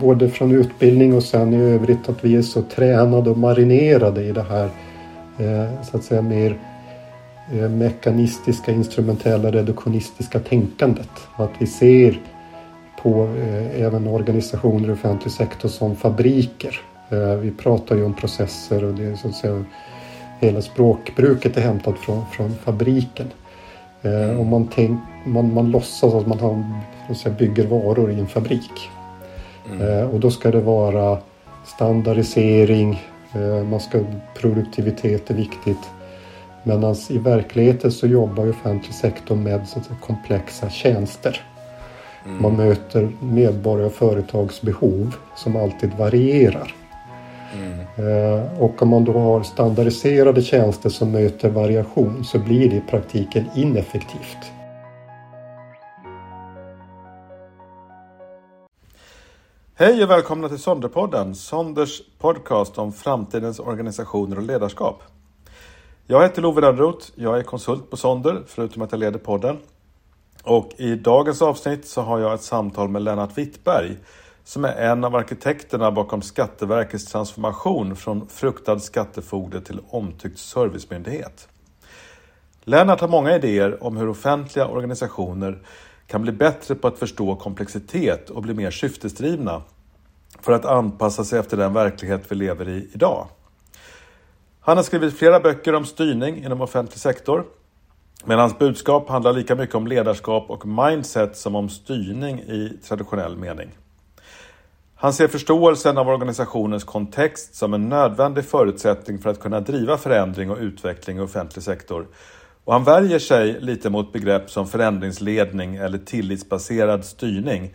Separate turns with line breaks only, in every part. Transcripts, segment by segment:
både från utbildning och sen i övrigt att vi är så tränade och marinerade i det här eh, så att säga mer eh, mekanistiska, instrumentella, reduktionistiska tänkandet. Att vi ser på eh, även organisationer i offentlig sektor som fabriker. Vi pratar ju om processer och det är så att säga hela språkbruket är hämtat från, från fabriken. Och man, tänk, man, man låtsas att man har, säga, bygger varor i en fabrik. Mm. Eh, och då ska det vara standardisering, eh, man ska, produktivitet är viktigt. Medan i verkligheten så jobbar ju offentlig sektor med så komplexa tjänster. Mm. Man möter medborgare och företags behov som alltid varierar. Mm. Och om man då har standardiserade tjänster som möter variation så blir det i praktiken ineffektivt.
Hej och välkomna till Sonderpodden, Sonders podcast om framtidens organisationer och ledarskap. Jag heter Love Lönnroth, jag är konsult på Sonder, förutom att jag leder podden. Och i dagens avsnitt så har jag ett samtal med Lennart Wittberg som är en av arkitekterna bakom Skatteverkets transformation från fruktad skattefogde till omtyckt servicemyndighet. Lennart har många idéer om hur offentliga organisationer kan bli bättre på att förstå komplexitet och bli mer syftesdrivna för att anpassa sig efter den verklighet vi lever i idag. Han har skrivit flera böcker om styrning inom offentlig sektor. Men hans budskap handlar lika mycket om ledarskap och mindset som om styrning i traditionell mening. Han ser förståelsen av organisationens kontext som en nödvändig förutsättning för att kunna driva förändring och utveckling i offentlig sektor. Och han värjer sig lite mot begrepp som förändringsledning eller tillitsbaserad styrning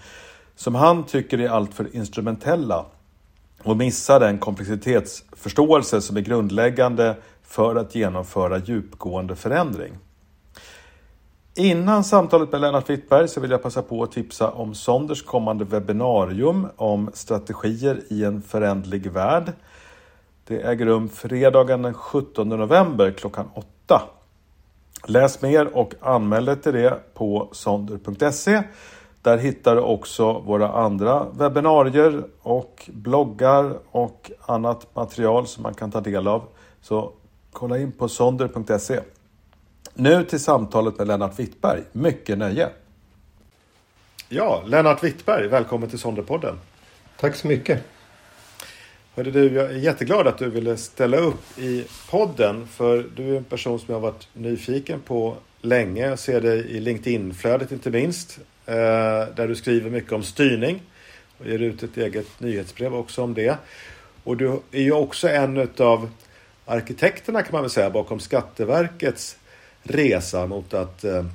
som han tycker är alltför instrumentella och missar den komplexitetsförståelse som är grundläggande för att genomföra djupgående förändring. Innan samtalet med Lennart Wittberg så vill jag passa på att tipsa om Sonders kommande webbinarium om strategier i en förändlig värld. Det äger rum fredagen den 17 november klockan 8. Läs mer och anmäl dig till det på sonder.se. Där hittar du också våra andra webbinarier och bloggar och annat material som man kan ta del av. Så kolla in på sonder.se. Nu till samtalet med Lennart Wittberg. Mycket nöje! Ja, Lennart Wittberg, välkommen till Sonderpodden.
Tack så mycket.
Hörde du, jag är jätteglad att du ville ställa upp i podden. För du är en person som jag har varit nyfiken på länge. Jag ser dig i LinkedIn-flödet inte minst. Eh, där du skriver mycket om styrning. Och ger ut ett eget nyhetsbrev också om det. Och du är ju också en av arkitekterna kan man väl säga bakom Skatteverkets resa mot att eh,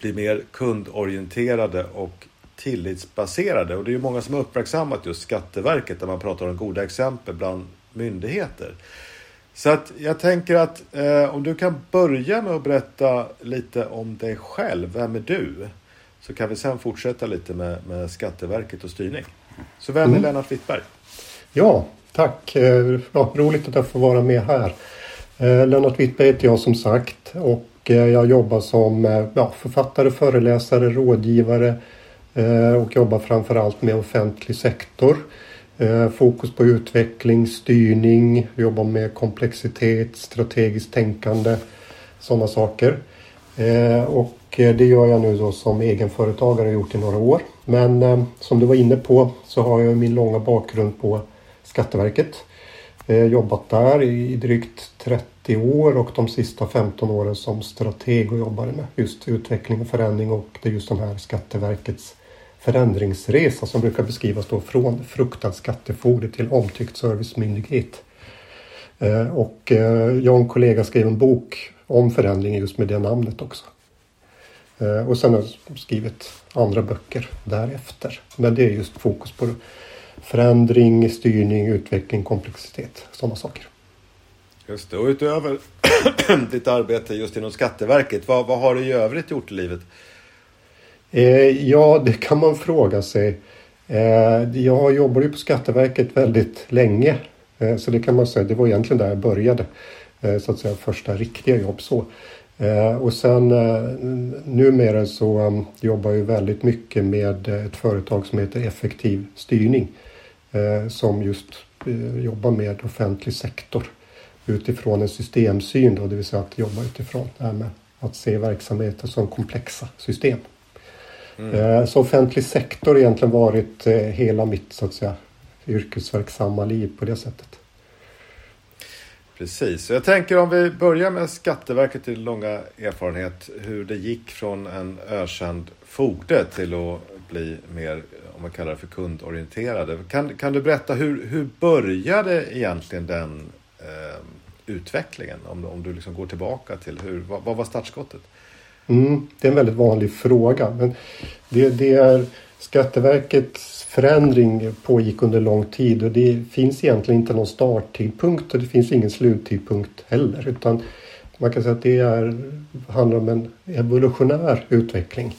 bli mer kundorienterade och tillitsbaserade. Och det är ju många som har uppmärksammat just Skatteverket där man pratar om goda exempel bland myndigheter. Så att jag tänker att eh, om du kan börja med att berätta lite om dig själv. Vem är du? Så kan vi sen fortsätta lite med, med Skatteverket och styrning. Så vem är mm. Lennart Wittberg?
Ja, tack. Eh, ja, roligt att jag får vara med här. Eh, Lennart Wittberg heter jag som sagt och Eh, jag jobbar som eh, ja, författare, föreläsare, rådgivare Eh, och jobbar framförallt med offentlig sektor. Eh, fokus på utveckling, styrning, jobbar med komplexitet, strategiskt tänkande, sådana saker. Eh, och det gör jag nu då som egenföretagare och gjort i några år. Men som du var inne på så har jag min långa bakgrund på Skatteverket. Jobbat där i drygt 30 år och de sista 15 åren som strateg och jobbade med just utveckling och förändring och det är just de här Skatteverkets förändringsresa som brukar beskrivas då från fruktad skattefogde till omtyckt servicemyndighet. Eh, och eh, jag och en kollega skrev en bok om förändring just med det namnet också. Eh, och sen har jag skrivit andra böcker därefter. Men det är just fokus på förändring, styrning, utveckling, komplexitet, sådana saker.
Just det. Och utöver ditt arbete just inom Skatteverket, vad, vad har du i övrigt gjort i livet?
Eh, ja, det kan man fråga sig. Eh, jag jobbade ju på Skatteverket väldigt länge. Eh, så det kan man säga, det var egentligen där jag började. Eh, så att säga första riktiga jobb så. Eh, och sen eh, numera så um, jobbar jag väldigt mycket med eh, ett företag som heter Effektiv styrning. Som just jobbar med offentlig sektor utifrån en systemsyn då, det vill säga att jobba utifrån det här med att se verksamheter som komplexa system. Mm. Eh, så offentlig sektor har egentligen varit eh, hela mitt så att säga yrkesverksamma liv på det sättet.
Precis, jag tänker om vi börjar med Skatteverket i långa erfarenhet hur det gick från en ökänd fogde till att bli mer, om man kallar det för kundorienterade. Kan, kan du berätta hur, hur började egentligen den eh, utvecklingen? Om, om du liksom går tillbaka till hur, vad, vad var startskottet?
Mm, det är en väldigt vanlig fråga. Men det, det är Skatteverkets förändring pågick under lång tid och det finns egentligen inte någon starttidpunkt och det finns ingen sluttidpunkt heller. Utan man kan säga att det är, handlar om en evolutionär utveckling.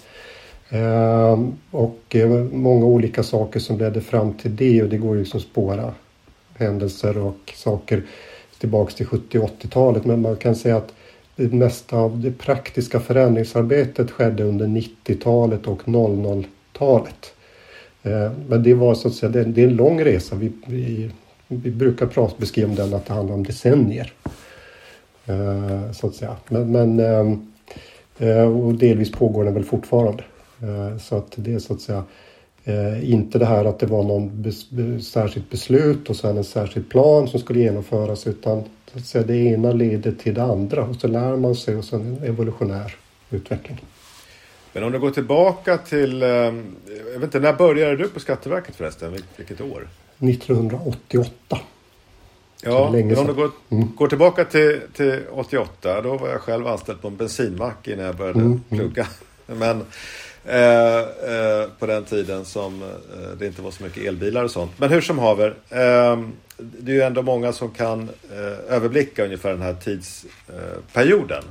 Ehm, och eh, många olika saker som ledde fram till det och det går ju som spåra händelser och saker tillbaks till 70 och 80-talet. Men man kan säga att det mesta av det praktiska förändringsarbetet skedde under 90-talet och 00-talet. Eh, men det var så att säga, det är en lång resa. Vi, vi, vi brukar prata, beskriva den att det handlar om decennier. Eh, så att säga. Men, men eh, och delvis pågår den väl fortfarande. Så att det är så att säga inte det här att det var någon bes, särskilt beslut och sen en särskild plan som skulle genomföras utan så att säga, det ena leder till det andra och så lär man sig och sen en evolutionär utveckling.
Men om du går tillbaka till, ehm, jag vet inte, när började du på Skatteverket förresten? Vilket år?
1988.
Ja, om du går, mm. går tillbaka till, till 88, då var jag själv anställd på en bensinmack innan jag började mm. mm. plugga. Men eh, eh, på den tiden som eh, det inte var så mycket elbilar och sånt. Men hur som haver, ehm, det är ju ändå många som kan eh, överblicka ungefär den här tidsperioden.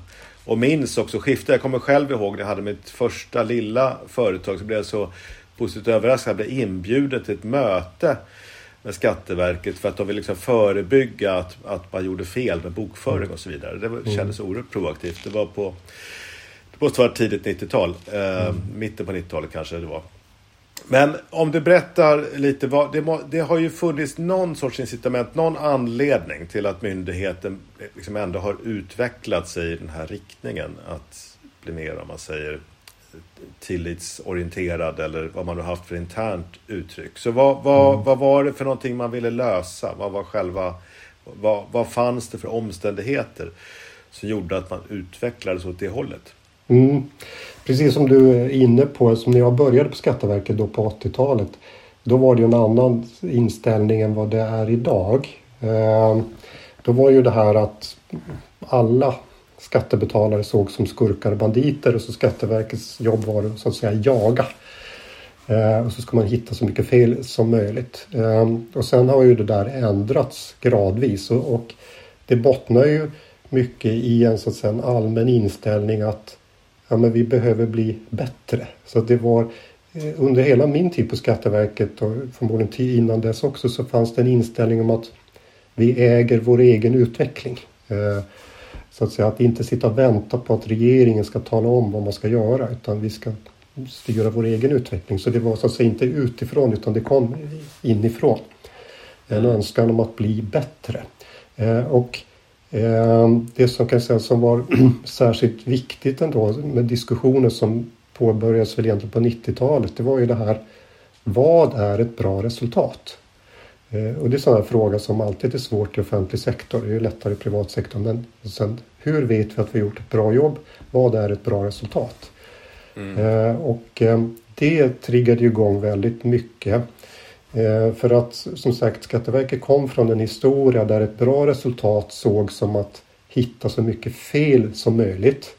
Och minns också skiftet. Jag kommer själv ihåg när jag hade mitt första lilla företag så blev jag så positivt överraskad. Jag blev inbjuden till ett möte med Skatteverket för att de vill liksom förebygga att, att man gjorde fel med bokföring och så vidare. Det mm. kändes oerhört proaktivt. Det var på måste vara tidigt 90-tal. Eh, mm. Mitten på 90-talet kanske det var. Men om du berättar lite, vad, det, må, det, har ju funnits någon sorts incitament, någon anledning till att myndigheten liksom ändå har utvecklat sig i den här riktningen. Att bli mer, om man säger, tillitsorienterad eller vad man har haft för internt uttryck. Så vad, vad, mm. vad var det för någonting man ville lösa? Vad var själva, vad, vad fanns det för omständigheter som gjorde att man utvecklades åt det hållet?
Mm. Precis som du är inne på, som när jag började på Skatteverket då på 80-talet. Då var det ju en annan inställning än vad det är idag. Eh, då var ju det här att alla skattebetalare såg som skurkar och banditer och så Skatteverkets jobb var att så att säga jaga. Eh, och så ska man hitta så mycket fel som möjligt. Eh, och sen har ju det där ändrats gradvis och, det bottnar ju mycket i en, så att säga, en allmän inställning att ja, men vi behöver bli bättre. Så det var eh, under hela min tid på Skatteverket och förmodligen tid innan dess också så fanns det en inställning om att vi äger vår egen utveckling. Eh, så att säga att inte sitta och vänta på att regeringen ska tala om vad man ska göra utan vi ska styra vår egen utveckling. Så det var så att säga inte utifrån utan det kom inifrån. En önskan om att bli bättre. Eh, och det som kan sägas som var särskilt viktigt ändå med diskussioner som påbörjades väl egentligen på 90-talet, det var ju det här vad är ett bra resultat? Ehm, och det är här fråga som alltid är svårt i offentlig sektor, det är ju lättare i privatsektorn. Men sen, hur vet vi att vi har gjort ett bra jobb? Vad är ett bra resultat? Mm. Ehm, och det triggade igång väldigt mycket. Eh, för att som sagt Skatteverket kom från en historia där ett bra resultat såg som att hitta så mycket fel som möjligt.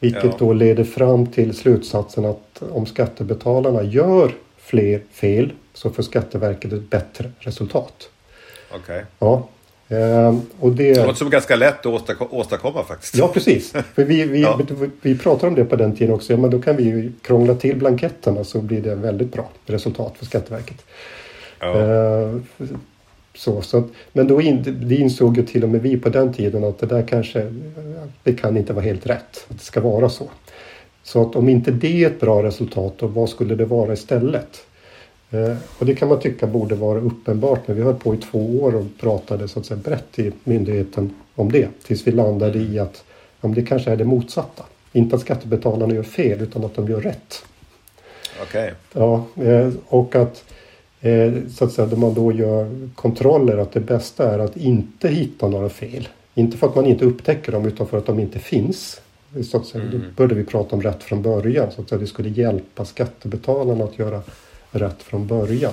Vilket ja. då leder fram till slutsatsen att om skattebetalarna gör fler fel så får Skatteverket ett bättre resultat.
Okej. Okay.
Ja,
Ehm, och det... det låter som ganska lätt att åstadkomma faktiskt.
Ja precis. För vi, vi, ja. vi pratade om det på den tiden också. Ja, men då kan vi ju krångla till blanketterna så blir det väldigt bra resultat för Skatteverket. Ja. Ehm, så, så att, men då in, det insåg ju till och med vi på den tiden att det där kanske, det kan inte vara helt rätt. Att det ska vara så. Så att om inte det är ett bra resultat, då vad skulle det vara istället? Eh, och det kan man tycka borde vara uppenbart när vi höll på i två år och pratade så att säga brett i myndigheten om det. Tills vi landade i att om det kanske är det motsatta. Inte att skattebetalarna gör fel utan att de gör rätt.
Okej.
Okay. Ja, eh, och att eh, så att säga, då man då gör kontroller att det bästa är att inte hitta några fel. Inte för att man inte upptäcker dem utan för att de inte finns. Så att säga, mm. Då började vi prata om rätt från början. Så att säga, det skulle hjälpa skattebetalarna att göra rätt från början.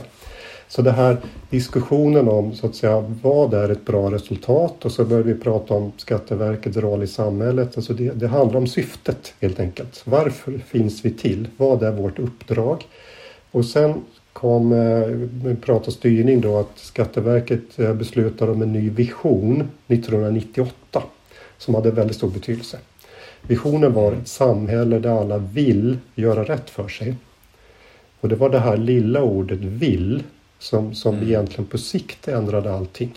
Så det här diskussionen om så att säga, vad är ett bra resultat och så börjar vi prata om Skatteverkets roll i samhället. Alltså det, det handlar om syftet helt enkelt. Varför finns vi till? Vad är vårt uppdrag? Och sen kom eh, vi prata styrning då att Skatteverket eh, beslutar beslutade om en ny vision 1998 som hade väldigt stor betydelse. Visionen var ett samhälle där alla vill göra rätt för sig. Och det var det här lilla ordet vill som, som mm. egentligen på sikt ändrade allting.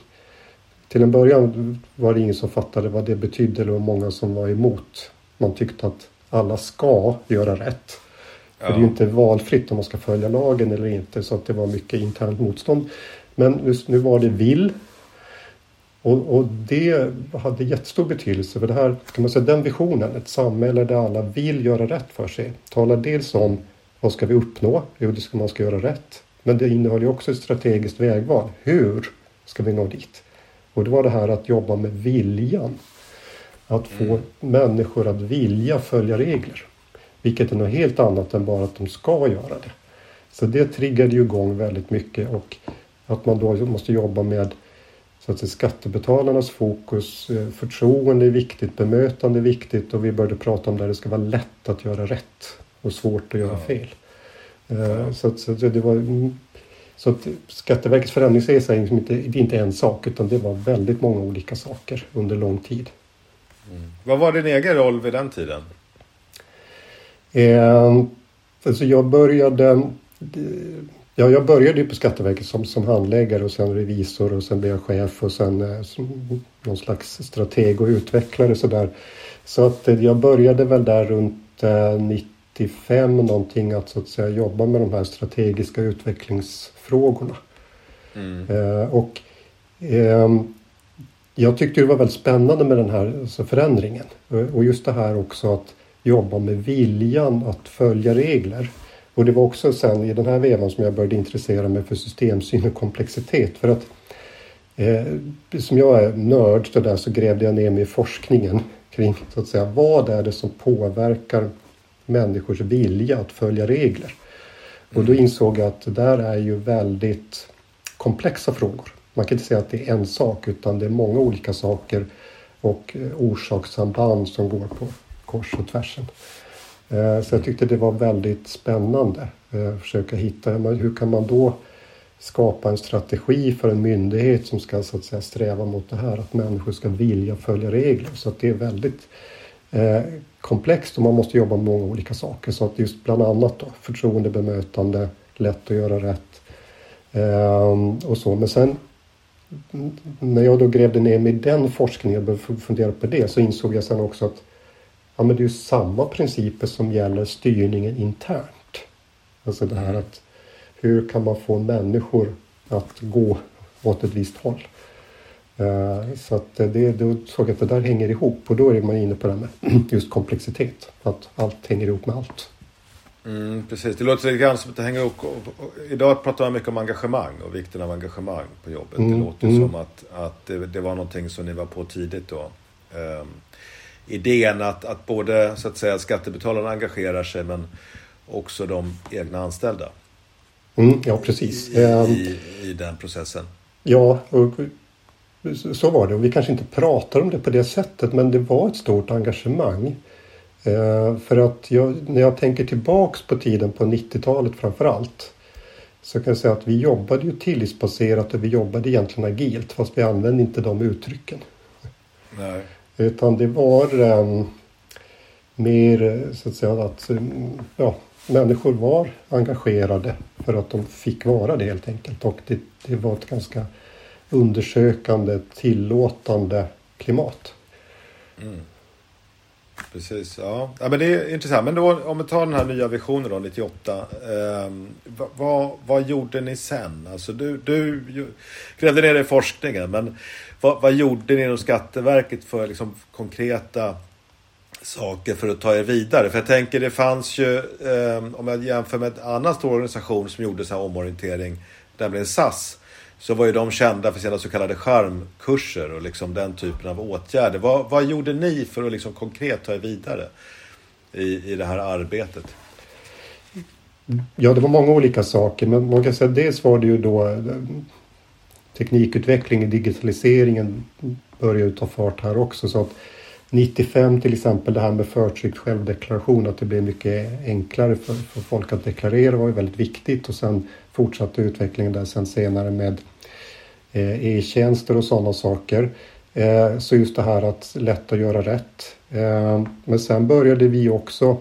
Till en början var det ingen som fattade vad det betydde eller många som var emot. Man tyckte att alla ska göra rätt. Ja. För det är ju inte valfritt om man ska följa lagen eller inte så att det var mycket internt motstånd. Men just nu var det vill. Och, och, det hade jättestor betydelse för det här kan man säga den visionen, ett samhälle där alla vill göra rätt för sig, talar dels om vad ska vi uppnå? Jo, det ska man ska göra rätt. Men det innehåller också ett strategiskt vägval. Hur ska vi nå dit? Och det var det här att jobba med viljan. Att få mm. människor att vilja följa regler. Vilket är något helt annat än bara att de ska göra det. Så det triggade ju igång väldigt mycket och att man då måste jobba med så att säga, skattebetalarnas fokus. Eh, förtroende är viktigt, bemötande är viktigt och vi började prata om där det ska vara lätt att göra rätt och svårt att göra ja. fel. Uh, så, så, det var, så att Skatteverkets förändringsresa är liksom inte, det är inte en sak utan det var väldigt många olika saker under lång tid.
Mm. Vad var din egen roll vid den tiden?
Eh, alltså jag började Ja, jag började på Skatteverket som, som handläggare och sen revisor och sen blev jag chef och sen eh, någon slags strateg och utvecklare sådär. Så att eh, jag började väl där runt eh, 95 någonting att så att säga jobba med de här strategiska utvecklingsfrågorna. Mm. Eh, och ehm, jag tyckte det var väldigt spännande med den här alltså förändringen och just det här också att jobba med viljan att följa regler. Och det var också sen i den här vevan som jag började intressera mig för systemsyn och komplexitet. För att eh, som jag är nörd så, där, så grävde jag ner mig i forskningen kring så att säga, vad är det som påverkar människors vilja att följa regler. Och då mm. insåg jag att det där är ju väldigt komplexa frågor. Man kan inte säga att det är en sak utan det är många olika saker och eh, orsakssamband som går på kors och tvärsen. Eh, så jag tyckte det var väldigt spännande eh, att försöka hitta hur kan man då skapa en strategi för en myndighet som ska så att säga sträva mot det här att människor ska vilja följa regler. Så att det är väldigt eh, komplext och man måste jobba med många olika saker. Så att just bland annat då, förtroende, bemötande, lätt att göra rätt eh, och så. Men sen när jag då grävde ner mig i den forskningen och började fundera på det så insåg jag sen också att ja, men det är samma principer som gäller styrningen internt. Alltså det här att hur kan man få människor att gå åt ett visst håll? Uh, så att det, då såg jag att det där hänger ihop och då är man inne på det här med just komplexitet. Att allt hänger ihop med allt.
Mm, precis, det låter lite grann som att det hänger ihop. Idag pratar man mycket om engagemang och vikten av engagemang på jobbet. Mm, det låter mm. som att, att det, det, var någonting som ni var på tidigt då. Um, idén att, att både så att säga, skattebetalarna engagerar sig men också de egna anställda.
Mm, ja, precis.
I, ehm, i, I, den processen.
Ja, och så var det. Och vi kanske inte pratar om det på det sättet men det var ett stort engagemang. Ehm, för att jag, när jag tänker tillbaks på tiden på 90-talet framför allt så kan jag säga att vi jobbade ju tillitsbaserat och vi jobbade egentligen agilt fast vi använde inte de uttrycken.
Nej.
Utan det var um, mer så att säga att ja, människor var engagerade för att de fick vara det helt enkelt. Och det, det var ett ganska undersökande, tillåtande klimat.
Mm. Precis, ja. ja. men det är intressant. Men då, om vi tar den här nya visionen då, 98. Eh, vad, vad gjorde ni sen? Alltså du, du grävde ner i forskningen, men vad, vad gjorde ni inom Skatteverket för liksom, konkreta saker för att ta er vidare? För jag tänker det fanns ju, eh, om jag jämför med en annan stor organisation som gjorde så här omorientering, nämligen SAS, så var ju de kända för sina så kallade charmkurser och liksom den typen av åtgärder. Vad, vad gjorde ni för att liksom konkret ta er vidare i, i det här arbetet?
Ja, det var många olika saker, men man kan säga dels var det ju då eh, teknikutvecklingen, digitaliseringen började ta fart här också. Så att 95 till exempel det här med förtryckt självdeklaration, att det blev mycket enklare för, för folk att deklarera var ju väldigt viktigt och sen fortsatte utvecklingen där sen senare med eh, e-tjänster och sådana saker. Eh, så just det här att lätt att göra rätt. Eh, men sen började vi också,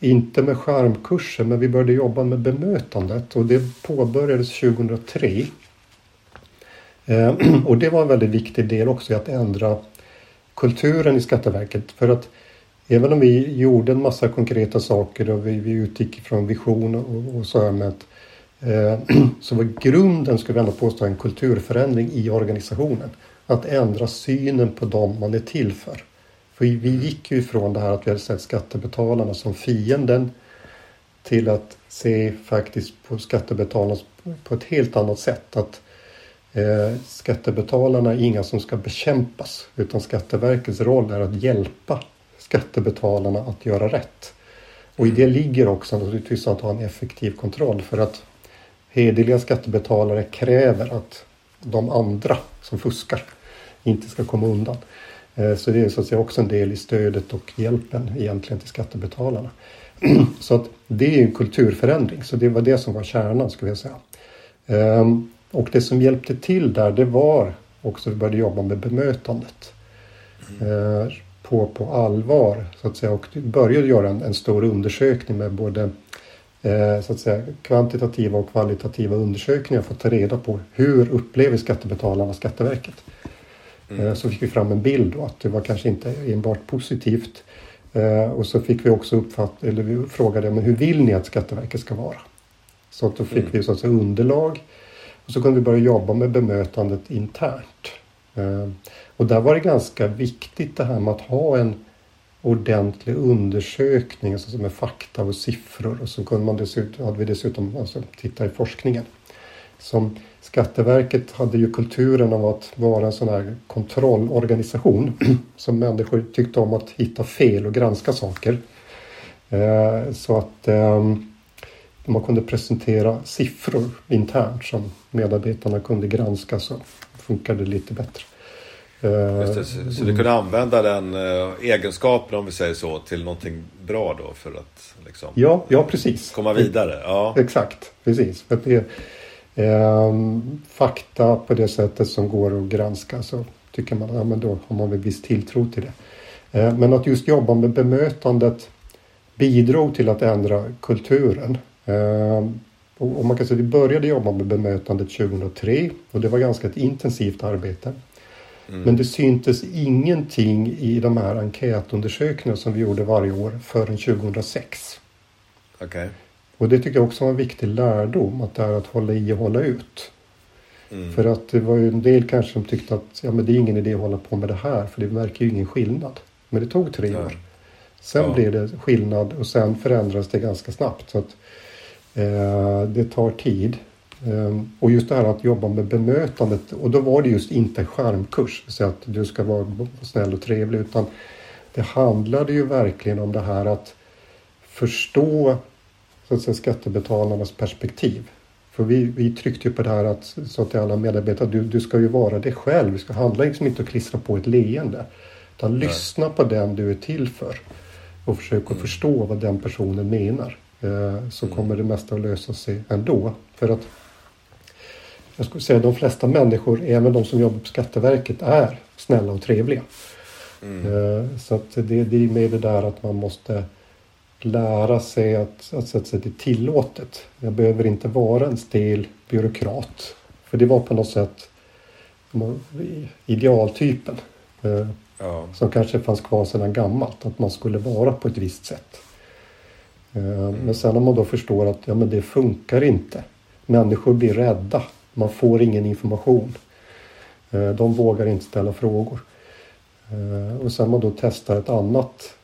inte med skärmkurser, men vi började jobba med bemötandet och det påbörjades 2003. Och det var en väldigt viktig del också i att ändra kulturen i Skatteverket. För att även om vi gjorde en massa konkreta saker och vi, vi utgick från vision och, och så här med att Eh, så var grunden, skulle vi ändå påstå, en kulturförändring i organisationen. Att ändra synen på dem man är till för. För vi gick ju ifrån det här att vi hade sett skattebetalarna som fienden till att se faktiskt på skattebetalarna på ett helt annat sätt. Att Eh, skattebetalarna är inga som ska bekämpas utan Skatteverkets roll är att hjälpa skattebetalarna att göra rätt. Och i det ligger också alltså, naturligtvis att ha en effektiv kontroll för att hederliga skattebetalare kräver att de andra som fuskar inte ska komma undan. Eh, så det är så att säga också en del i stödet och hjälpen egentligen till skattebetalarna. Så att det är en kulturförändring, så det var det som var kärnan skulle jag säga. Ehm, och det som hjälpte till där det var också att vi började jobba med bemötandet. Mm. På, på allvar så att säga och började göra en, en stor undersökning med både eh, så att säga, kvantitativa och kvalitativa undersökningar för att ta reda på hur upplever skattebetalarna Skatteverket. Mm. Eh, så fick vi fram en bild då att det var kanske inte enbart positivt. Eh, och så fick vi också uppfatta, eller vi frågade men hur vill ni att Skatteverket ska vara? Så att då fick mm. vi så att säga underlag och så kunde vi börja jobba med bemötandet internt. Och där var det ganska viktigt det här med att ha en ordentlig undersökning alltså med fakta och siffror. Och så kunde man dessutom, hade vi dessutom alltså, titta i forskningen. Som Skatteverket hade ju kulturen av att vara en sån här kontrollorganisation som människor tyckte om att hitta fel och granska saker. Eh, så att ehm, man kunde presentera siffror internt som medarbetarna kunde granska så funkade det lite bättre.
Det, så du kunde använda den äh, egenskapen om vi säger så till någonting bra då för att liksom,
ja, ja, precis.
komma vidare? Ja.
Exakt, precis. För det, eh, fakta på det sättet som går att granska så tycker man ja, men då har man väl viss tilltro till det. Eh, men att just jobba med bemötandet bidrog till att ändra kulturen. Ehm, och man kan säga att vi började jobba med bemötandet 2003 och det var ganska ett intensivt arbete. Mm. Men det syntes ingenting i de här enkätundersökningarna som vi gjorde varje år förrän 2006.
Okay.
Och det tycker jag också var en viktig lärdom, att det är att hålla i och hålla ut. Mm. För att det var ju en del kanske som tyckte att ja, men det är ingen idé att hålla på med det här för det märker ju ingen skillnad. Men det tog tre år. Sen ja. blev det skillnad och sen förändrades det ganska snabbt. Så att Eh, det tar tid. Eh, och just det här att jobba med bemötandet och då var det just inte en skärmkurs, så att du ska vara snäll och trevlig utan det handlade ju verkligen om det här att förstå så att säga, skattebetalarnas perspektiv. För vi, vi tryckte ju på det här att, så till alla medarbetare, du, du ska ju vara dig själv. Du ska handla liksom inte och klistra på ett leende. Utan Nej. lyssna på den du är till för. Och försök att mm. förstå vad den personen menar. Eh, så mm. kommer det mesta att lösa sig ändå. För att jag skulle säga de flesta människor, även de som jobbar på Skatteverket, är snälla och trevliga. Mm. Eh, så att det, det är med det där att man måste lära sig att, att, att, att det är tillåtet. Jag behöver inte vara en stel byråkrat. För det var på något sätt idealtypen. Ja. Som kanske fanns kvar sedan gammalt, att man skulle vara på ett visst sätt. Mm. Men sen när man då förstår att ja, men det funkar inte. Människor blir rädda. Man får ingen information. De vågar inte ställa frågor. Och sen man då testar ett annat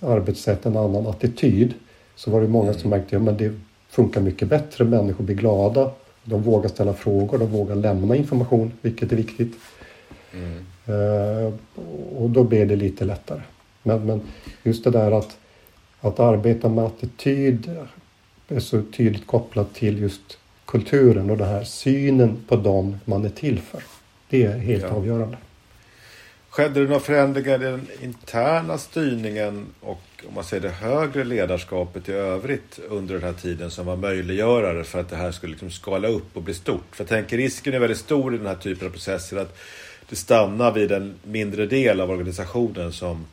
arbetssätt, en annan attityd. Så var det många som mm. märkte att ja, det funkar mycket bättre. Människor blir glada. De vågar ställa frågor, de vågar lämna information, vilket är viktigt. Mm. Och då blir det lite lättare. Men, men just det där att, att arbeta med attityd är så tydligt kopplat till just kulturen och den här synen på dem man är till för. Det är helt ja. avgörande.
Skedde det några förändringar i den interna styrningen och om man säger det högre ledarskapet i övrigt under den här tiden som var möjliggörare för att det här skulle liksom skala upp och bli stort? För jag tänker risken är väldigt stor i den här typen av processer att det stannar vid en mindre del av organisationen som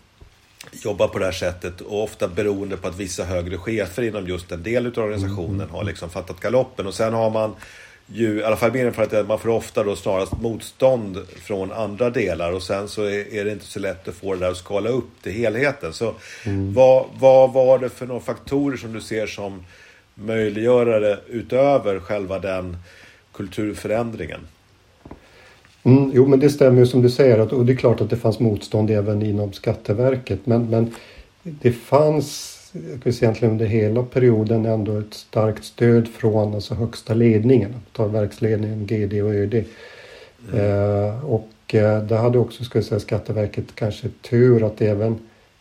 jobbar på det här sättet och ofta beroende på att vissa högre chefer inom just en del av organisationen har liksom fattat galoppen och sen har man ju, i alla fall erfarenhet är att man får ofta då snarast motstånd från andra delar och sen så är, är, det inte så lätt att få det där att skala upp till helheten. Så mm. vad, vad var det för några faktorer som du ser som möjliggörare utöver själva den kulturförändringen?
Mm, jo men det stämmer ju som du säger och det är klart att det fanns motstånd även inom Skatteverket men, men det fanns egentligen under hela perioden ändå ett starkt stöd från alltså högsta ledningen, ta verksledningen, GD och ÖD. Mm. Eh, och eh, det hade också, ska säga, Skatteverket kanske tur att även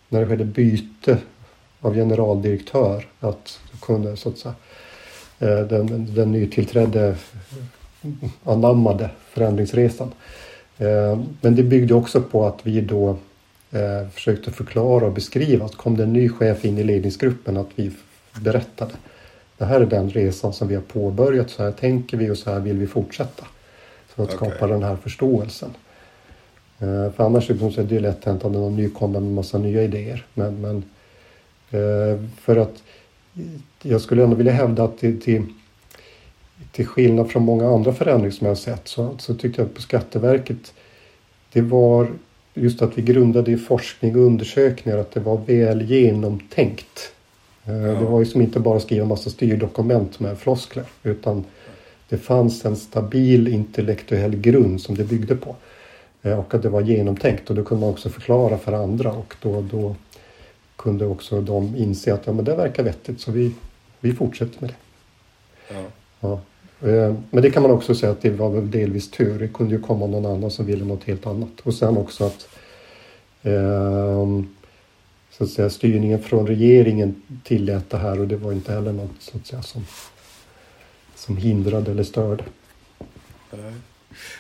när det skedde byte av generaldirektör att kunde så att säga eh, den, den nytillträdde anammade förändringsresan. Eh, men det byggde också på att vi då eh, försökte förklara och beskriva att kom det en ny chef in i ledningsgruppen att vi berättade. Det här är den resan som vi har påbörjat, så här tänker vi och så här vill vi fortsätta. För att okay. skapa den här förståelsen. Eh, för annars är det lätt hänt att någon ny kommer med massa nya idéer. Men, men för att jag skulle ändå vilja hävda att till, till, till skillnad från många andra förändringar som jag har sett så, så tyckte jag att på Skatteverket det var just att vi grundade i forskning och undersökningar att det var väl genomtänkt. Eh, ja. Det var ju som inte bara skriva massa styrdokument med floskler utan det fanns en stabil intellektuell grund som det byggde på. Eh, och att det var genomtänkt och då kunde man också förklara för andra och då, då kunde också de inse att ja, men det verkar vettigt så vi, vi fortsätter med det. Ja. ja. Eh, men det kan man också säga att det var väl delvis tur. Det kunde ju komma någon annan som ville något helt annat. Och sen också att, eh, så att säga, styrningen från regeringen tillät det här och det var inte heller något så att säga, som, som hindrade eller störde.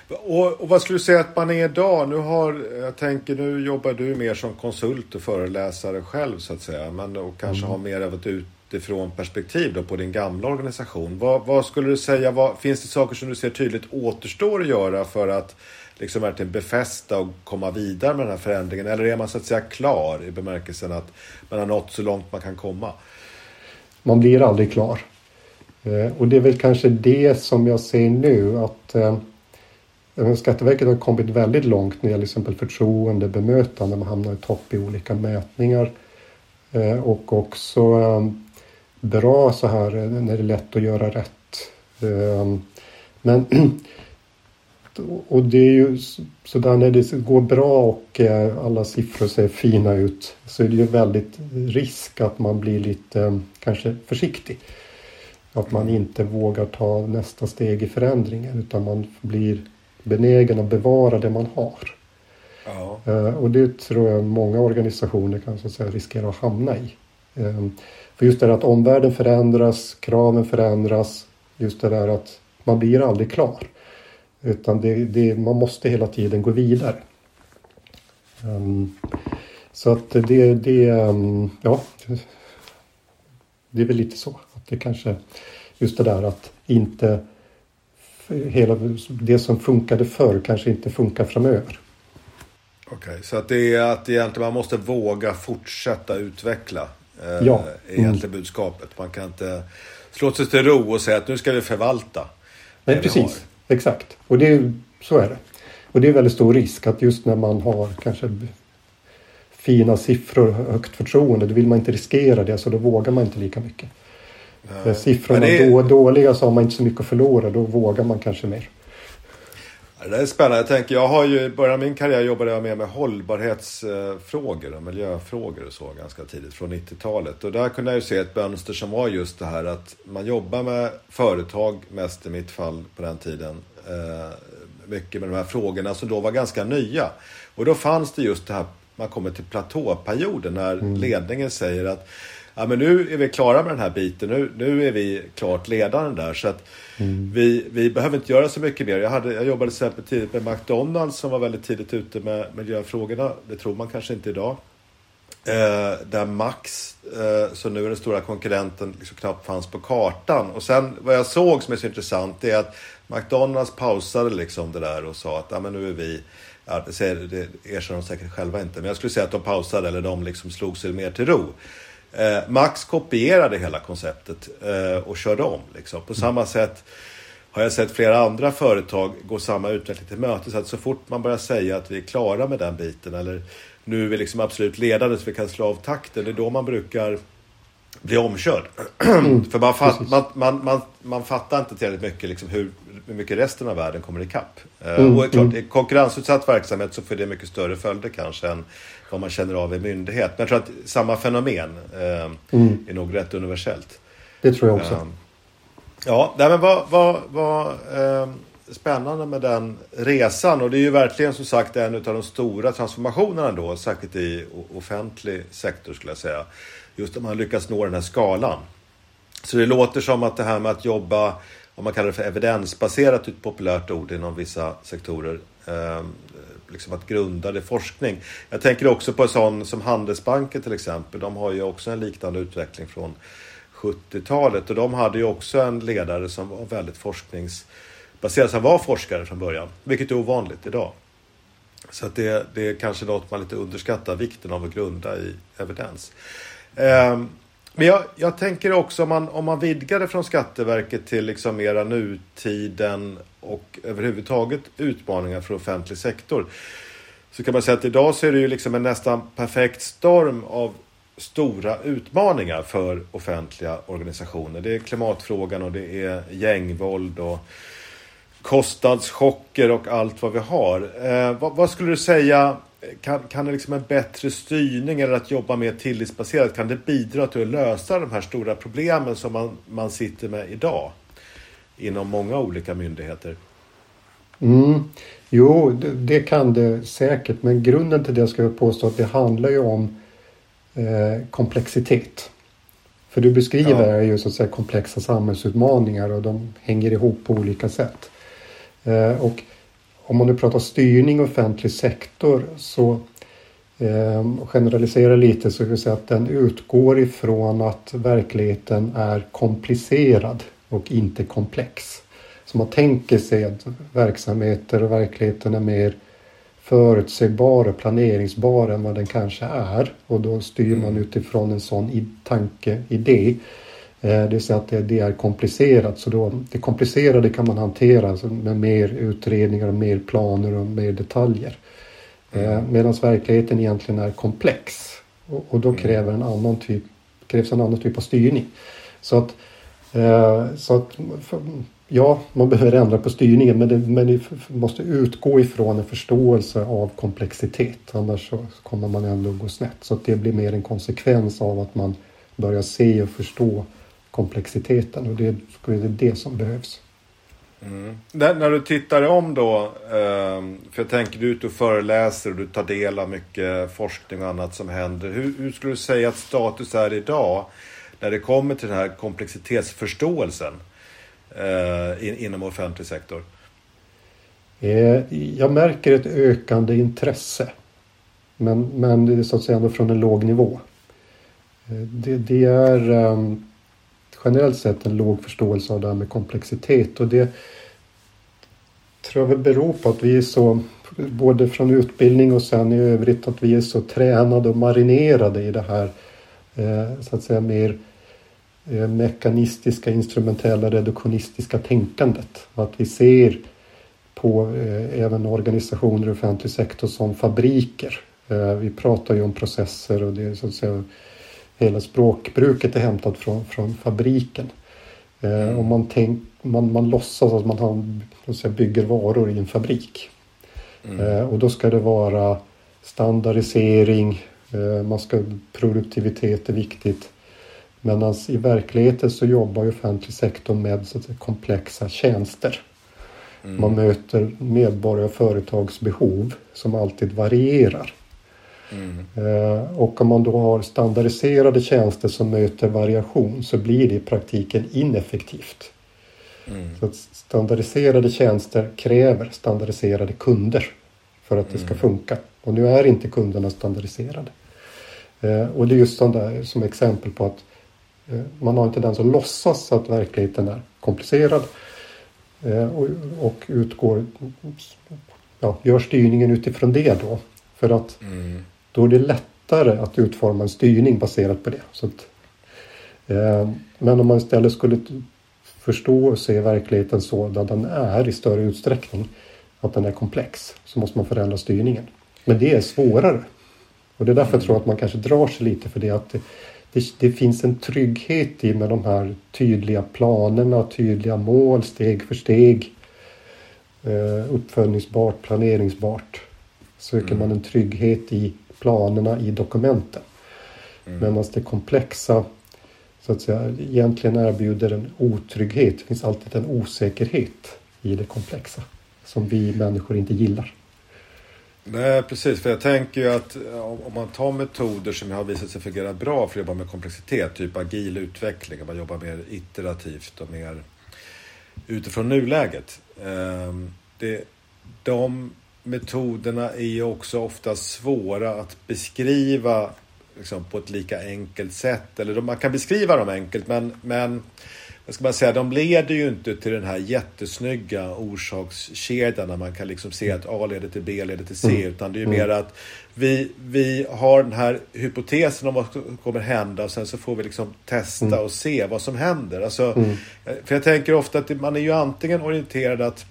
Och, och, vad skulle du säga att man är idag? Nu har, jag tänker nu jobbar du mer som konsult och föreläsare själv så att säga. Men och kanske mm. har mer av ett ut utifrån perspektiv då på din gamla organisation. Vad, vad skulle du säga, vad, finns det saker som du ser tydligt återstår att göra för att liksom verkligen befästa och komma vidare med den här förändringen? Eller är man så att säga klar i bemärkelsen att man har nått så långt man kan komma?
Man blir aldrig klar. Eh, och det är väl kanske det som jag ser nu att eh, eh, Skatteverket har kommit väldigt långt när det gäller exempel förtroende, bemötande, man hamnar i topp i olika mätningar. Och också bra så här när det är lätt att göra rätt. Ehm, men och det är ju sådär när det går bra och eh, alla siffror ser fina ut så är det ju väldigt risk att man blir lite eh, kanske försiktig. Att man inte vågar ta nästa steg i förändringen utan man blir benägen att bevara det man har. Ja. Eh, och det tror jag många organisationer kan så säga, riskera att hamna i. För just det där att omvärlden förändras, kraven förändras, just det där att man blir aldrig klar. Utan det, det, man måste hela tiden gå vidare. Um, så att det, det, um, ja, det är väl lite så. Att det kanske, just det där att inte hela det som funkade förr kanske inte funkar framöver.
Okej, okay, så att det är att egentligen man måste våga fortsätta utveckla
Eh, ja.
Är egentligen budskapet. Man kan inte slå sig till ro och säga att nu ska vi förvalta.
Nej, precis. Exakt. Och det, så är det. Och det är väldigt stor risk att just när man har kanske fina siffror och högt förtroende då vill man inte riskera det så då vågar man inte lika mycket. Är siffrorna är det... dåliga så har man inte så mycket att förlora då vågar man kanske mer.
Det är spännande. Jag tänker, jag har ju, i början av min karriär jobbade jag med, med hållbarhetsfrågor och miljöfrågor och så ganska tidigt, från 90-talet. Och där kunde jag ju se ett mönster som var just det här att man jobbar med företag, mest i mitt fall på den tiden, eh, mycket med de här frågorna som då var ganska nya. Och då fanns det just det här, man kommer till platåperioden när mm. ledningen säger att ja, men nu är vi klara med den här biten. Nu, nu är vi klart ledande där. Så att mm. vi, vi behöver inte göra så mycket mer. Jag, hade, jag jobbade till exempel tidigt med McDonalds som var väldigt tidigt ute med miljöfrågorna. Det tror man kanske inte idag. Eh, där Max, eh, som nu är den stora konkurrenten, liksom knappt fanns på kartan. Och sen vad jag såg som är så intressant är att McDonalds pausade liksom det där och sa att ja, men nu är vi Ja, det erkänner de säkert själva inte, men jag skulle säga att de pausade eller de liksom slog sig mer till ro. Eh, Max kopierade hela konceptet eh, och körde om. Liksom. På samma sätt har jag sett flera andra företag gå samma utveckling till mötes. Att så fort man börjar säga att vi är klara med den biten eller nu är vi liksom absolut ledande så vi kan slå av takten. Det är då man brukar bli omkörd. Mm, För man, fatt, man, man, man, man, fattar inte tillräckligt mycket liksom hur, hur mycket resten av världen kommer ikapp. Eh, mm, och klart, mm. i konkurrensutsatt verksamhet så får det mycket större följder kanske än vad man känner av i myndighet. Men jag tror att samma fenomen eh, mm. är nog rätt universellt.
Det tror jag också. Eh,
ja, nej, men vad, vad, vad eh, spännande med den resan. Och det är ju verkligen som sagt en av de stora transformationerna då, särskilt i offentlig sektor skulle jag säga. Just att man lyckas nå den här skalan. Så det låter som att det här med att jobba, om man kallar det för evidensbaserat, ett populärt ord inom vissa sektorer, eh, liksom att grunda det forskning. Jag tänker också på en sån som Handelsbanken till exempel. De har ju också en liknande utveckling från 70-talet och de hade ju också en ledare som var väldigt forskningsbaserad. Han var forskare från början, vilket är ovanligt idag. Så att det, det är kanske något man lite underskattar, vikten av att grunda i evidens. Eh, men jag, jag, tänker också om man, om man vidgar det från Skatteverket till liksom mera nutiden och överhuvudtaget utmaningar för offentlig sektor. Så kan man säga att idag så är det ju liksom en nästan perfekt storm av stora utmaningar för offentliga organisationer. Det är klimatfrågan och det är gängvåld och kostnadschocker och allt vad vi har. Eh, vad, vad, skulle du säga, kan, kan det liksom en bättre styrning eller att jobba mer tillitsbaserat, kan det bidra till att lösa de här stora problemen som man, man sitter med idag? inom många olika myndigheter.
Mm. Jo, det, det, kan det säkert, men grunden till det ska jag påstå att det handlar ju om eh, komplexitet. För du beskriver ja. ju så att säga komplexa samhällsutmaningar och de hänger ihop på olika sätt. Eh, och om man nu pratar styrning offentlig sektor så eh, generaliserar lite så kan vi säga att den utgår ifrån att verkligheten är komplicerad och inte komplex. Så man tänker sig att verksamheter och verkligheten är mer förutsägbar och planeringsbar än vad den kanske är. Och då styr man mm. utifrån en sån tanke, idé. Eh, det vill säga att det, är komplicerat. Så då, det komplicerade kan man hantera med mer utredningar och mer planer och mer detaljer. Eh. Medan verkligheten egentligen är komplex. Och, då mm. kräver en annan typ, krävs en annan typ av styrning. Så att Eh, så att, ja, man behöver ändra på styrningen men det, men det måste utgå ifrån en förståelse av komplexitet. Annars kommer man ändå gå snett. Så att det blir mer en konsekvens av att man börjar se och förstå komplexiteten och det är det som behövs.
Mm. När, när, du tittar om då, eh, för jag tänker du är ute och föreläser och du tar del av mycket forskning och annat som händer. Hur, hur skulle du säga att status är idag när det kommer till den här komplexitetsförståelsen eh, in, inom offentlig sektor?
Eh, jag märker ett ökande intresse. Men, men det är så att säga ändå från en låg nivå. Eh, det, det är um, generellt sett en låg förståelse av det här med komplexitet och det tror jag väl beror på att vi är så, både från utbildning och sen i övrigt, att vi är så tränade och marinerade i det här eh, så att säga mer eh, mekanistiska, instrumentella, reduktionistiska tänkandet. Att vi ser på eh, även organisationer i offentlig sektor som fabriker. Eh, vi pratar ju om processer och det är så att säga hela språkbruket är hämtat från, från fabriken. Eh, mm. och man, tänk, man, man låtsas att man har, säga, bygger varor i en fabrik. Mm. Eh, och då ska det vara standardisering, eh, man ska, produktivitet är viktigt. Medan i verkligheten så jobbar ju offentlig sektor med så att säga, komplexa tjänster. Mm. Man möter medborgare och företags behov som alltid varierar. Mm. Eh, och om man då har standardiserade tjänster som möter variation så blir det i praktiken ineffektivt. Mm. Så att standardiserade tjänster kräver standardiserade kunder för att det ska mm. funka. Och nu är inte kunderna standardiserade. Eh, och det är just sånt där som exempel på att eh, man har inte den som låtsas att verkligheten är komplicerad och, och utgår, ja, gör styrningen utifrån det då. För att mm. Då är det lättare att utforma en styrning baserat på det. Så att, eh, men om man istället skulle förstå och se verkligheten sådan den är i större utsträckning, att den är komplex, så måste man förändra styrningen. Men det är svårare. Och det är därför jag tror att man kanske drar sig lite för det att det, det, det, finns en trygghet i med de här tydliga planerna, tydliga mål, steg för steg. Eh, uppföljningsbart, planeringsbart. Söker mm. man en trygghet i planerna i dokumenten. Mm. Medan det komplexa så att säga, egentligen erbjuder en otrygghet. Det finns alltid en osäkerhet i det komplexa som vi människor inte gillar.
Nej, precis. För jag tänker ju att om man tar metoder som har visat sig fungera bra för att jobba med komplexitet, typ agil utveckling, man jobbar mer iterativt och mer utifrån nuläget. Ehm, det, de metoderna är ju också ofta svåra att beskriva liksom, på ett lika enkelt sätt. Eller man kan beskriva dem enkelt men, men vad ska man säga, de leder ju inte till den här jättesnygga orsakskedjan där man kan liksom se att A leder till B leder till C. Mm. Utan det är ju mm. mer att vi, vi har den här hypotesen om vad som kommer hända och sen så får vi liksom testa mm. och se vad som händer. Alltså, mm. För jag tänker ofta att man är ju antingen orienterad att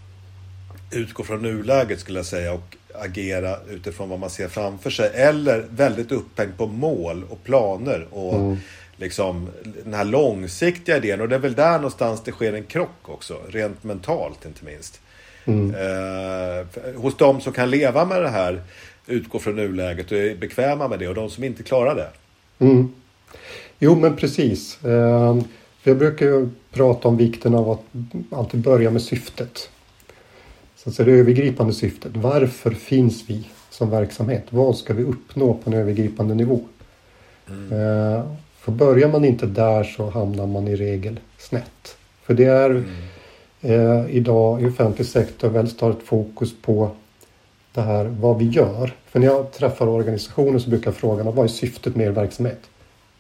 utgå från nuläget skulle jag säga och agera utifrån vad man ser framför sig. Eller väldigt upphängd på mål och planer och mm. liksom den här långsiktiga idén. Och det är väl där någonstans det sker en krock också, rent mentalt inte minst. Mm. Eh, hos de som kan leva med det här, utgå från nuläget och är bekväma med det och de som inte klarar det.
Mm. Jo men precis. Eh, jag brukar ju prata om vikten av att alltid börja med syftet. Så att säga, det övergripande syftet. Varför finns vi som verksamhet? Vad ska vi uppnå på en övergripande nivå? Mm. Eh, för börjar man inte där så hamnar man i regel snett. För det är mm. eh, idag i offentlig sektor väldigt starkt fokus på det här vad vi gör. För när jag träffar organisationer så brukar jag fråga vad är syftet med er verksamhet?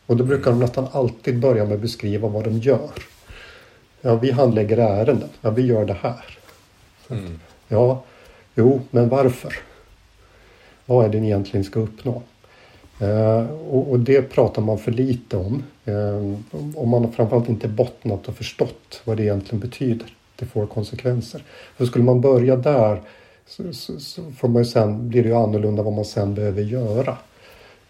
Och då brukar de nästan alltid börja med att beskriva vad de gör. Ja, vi handlägger ärenden. Ja, vi gör det här. Mm. Ja, jo, men varför? Vad är det ni egentligen ska uppnå? Eh, och, och, det pratar man för lite om. Eh, om man framförallt inte bottnat och förstått vad det egentligen betyder. Det får konsekvenser. För skulle man börja där så, så, så får man sen, blir det ju annorlunda vad man sen behöver göra.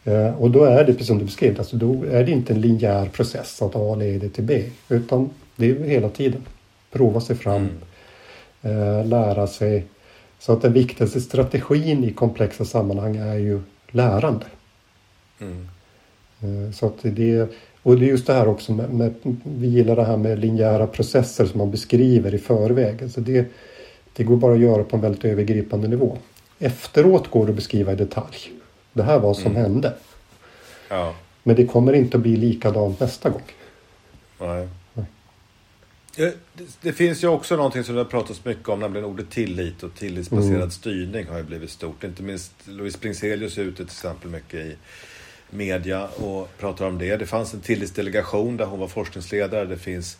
Eh, och då är det precis som du beskrev, alltså då är det inte en linjär process att A leder till B. Utan det är hela tiden prova sig fram, mm lära sig. Så att den viktigaste strategin i komplexa sammanhang är ju lärande. Mm. Eh, så att det, och det är just det här också med, med, vi gillar det här med linjära processer som man beskriver i förväg. Alltså det, det går bara att göra på en väldigt övergripande nivå. Efteråt går det att beskriva i detalj. Det här var vad som mm. hände. Ja. Men det kommer inte att bli likadant nästa gång.
Nej. Det, det, finns ju också någonting som det har pratats mycket om, nämligen ordet tillit och tillitsbaserad mm. styrning har ju blivit stort. Inte minst Louise Bringselius är ute till exempel mycket i media och pratar om det. Det fanns en tillitsdelegation där hon var forskningsledare. Det finns,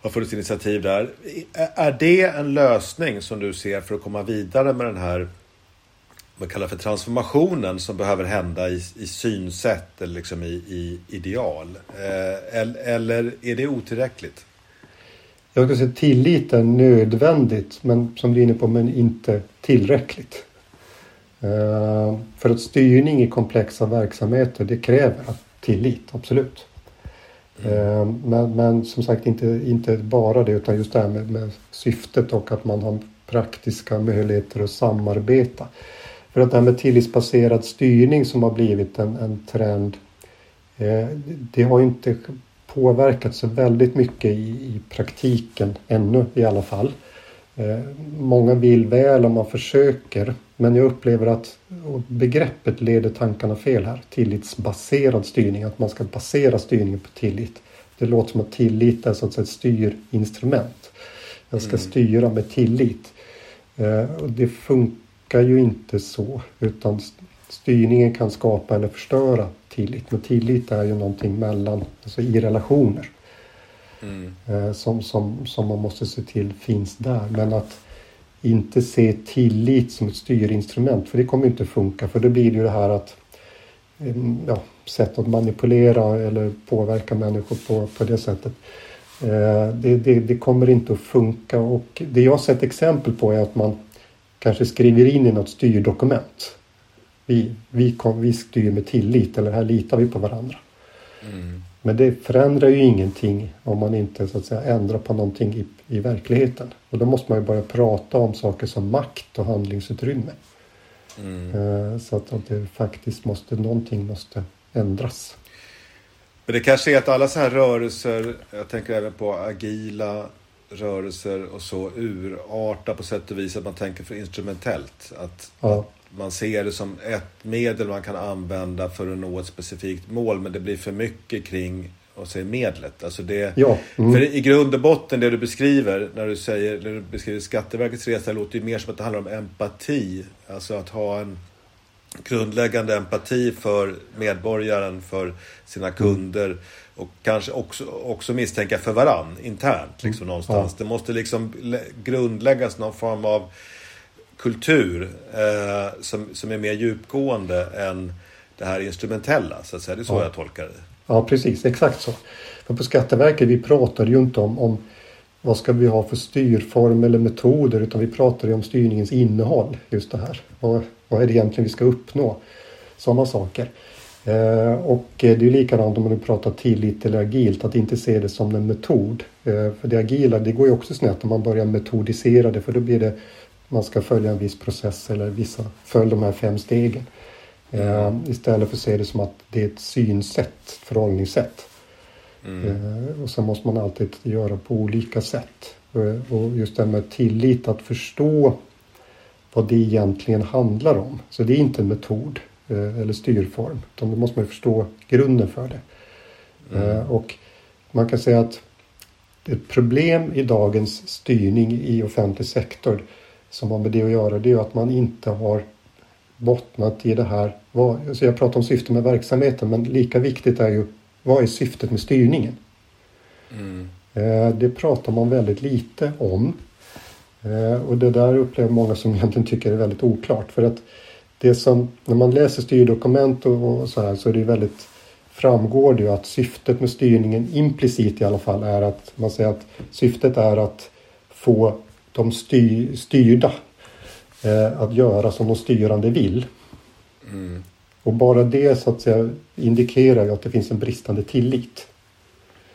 har funnits initiativ där. Är det en lösning som du ser för att komma vidare med den här man kallar för transformationen som behöver hända i, i synsätt eller liksom i, i ideal? Eh, eller är det otillräckligt?
Jag skulle säga tillit är nödvändigt, men som du är inne på, men inte tillräckligt. Uh, för att styrning i komplexa verksamheter, det kräver tillit, absolut. Uh, men, men, som sagt inte, inte bara det, utan just det här med, med syftet och att man har praktiska möjligheter att samarbeta. För att det här med tillitsbaserad styrning som har blivit en, en trend eh, det har inte påverkat så väldigt mycket i, i praktiken ännu i alla fall. Eh, många vill väl om man försöker men jag upplever att begreppet leder tankarna fel här. Tillitsbaserad styrning, att man ska basera styrningen på tillit. Det låter som att tillit är så att säga ett styrinstrument. Jag ska mm. styra med tillit. Eh, och det funkar ju inte så utan styrningen kan skapa eller förstöra tillit. Men tillit är ju någonting mellan, alltså i relationer. Mm. Eh, som, som, som man måste se till finns där. Men att inte se tillit som ett styrinstrument för det kommer inte funka för då blir det ju det här att ja, sätt att manipulera eller påverka människor på, på det sättet. Eh, det, det, det, kommer inte att funka och det jag har sett exempel på är att man kanske skriver in i något styrdokument. Vi, vi, kom, vi styr med tillit eller här litar vi på varandra. Mm. Men det förändrar ju ingenting om man inte så att säga ändrar på någonting i, i verkligheten. Och då måste man ju börja prata om saker som makt och handlingsutrymme. Mm. Eh, så att, att det faktiskt måste, någonting måste ändras.
Men det kanske är att alla så här rörelser, jag tänker även på agila rörelser och så, urartar på sätt och vis att man tänker för instrumentellt. Att, ja. Man ser det som ett medel man kan använda för att nå ett specifikt mål, men det blir för mycket kring och säger medlet. Alltså det, ja. Mm. För i grund och botten det du beskriver när du, säger, när du beskriver Skatteverkets resa låter ju mer som att det handlar om empati. Alltså att ha en grundläggande empati för medborgaren, för sina kunder och kanske också, också misstänka för varann internt. Liksom, mm. någonstans. Ja. Det måste liksom grundläggas någon form av kultur eh, som, som är mer djupgående än det här instrumentella. Så att säga. Det är så ja. jag tolkar det.
Ja, precis. Exakt så. För på Skatteverket vi pratar ju inte om, om vad ska vi ha för styrform eller metoder utan vi pratar ju om styrningens innehåll. Just det här. Vad, vad är det egentligen vi ska uppnå? Sådana saker. Eh, och det är likadant om man pratar tillit eller agilt, att inte se det som en metod. Eh, för det agila, det går ju också snett om man börjar metodisera det för då blir det man ska följa en viss process eller vissa, följ de här fem stegen. Eh, istället för att se det som att det är ett synsätt, förhållningssätt. Mm. Eh, och sen måste man alltid göra på olika sätt. Eh, och just det här med tillit, att förstå vad det egentligen handlar om. Så det är inte en metod eller styrform, utan då måste man förstå grunden för det. Mm. Och man kan säga att ett problem i dagens styrning i offentlig sektor som har med det att göra, det är att man inte har bottnat i det här. Jag pratar om syftet med verksamheten, men lika viktigt är ju vad är syftet med styrningen? Mm. Eh, det pratar man väldigt lite om. Eh, och det där upplever många som egentligen tycker är väldigt oklart. För att det som, när man läser styrdokument och, och så här så är det väldigt framgår det ju att syftet med styrningen implicit i alla fall är att man säger att syftet är att få de styr, styrda eh, att göra som de styrande vill. Mm. Och bara det så att säga indikerar ju att det finns en bristande tillit.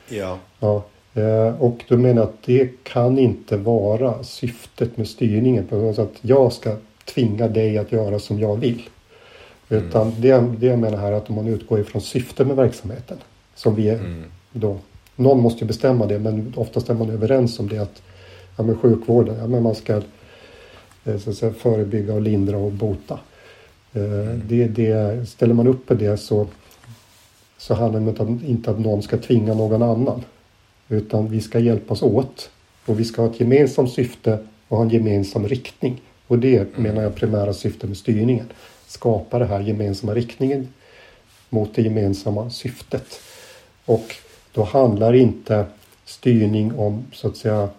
Ja.
ja. Eh, och då menar att det kan inte vara syftet med styrningen. På att jag ska tvinga dig att göra som jag vill. Mm. Utan det, det jag menar här är att om man utgår ifrån syftet med verksamheten. Som vi är mm. då. Någon måste ju bestämma det men oftast är man överens om det att ja, med sjukvården, ja, men man ska eh, så att säga, förebygga och lindra och bota. Eh, mm. Det, det, ställer man upp på det så, så handlar det om inte att någon ska tvinga någon annan. Utan vi ska hjälpas åt. Och vi ska ha ett gemensamt syfte och ha en gemensam riktning. Och det mm. menar jag primära syftet med styrningen. Skapa den här gemensamma riktningen mot det gemensamma syftet. Och då handlar inte styrning om så att säga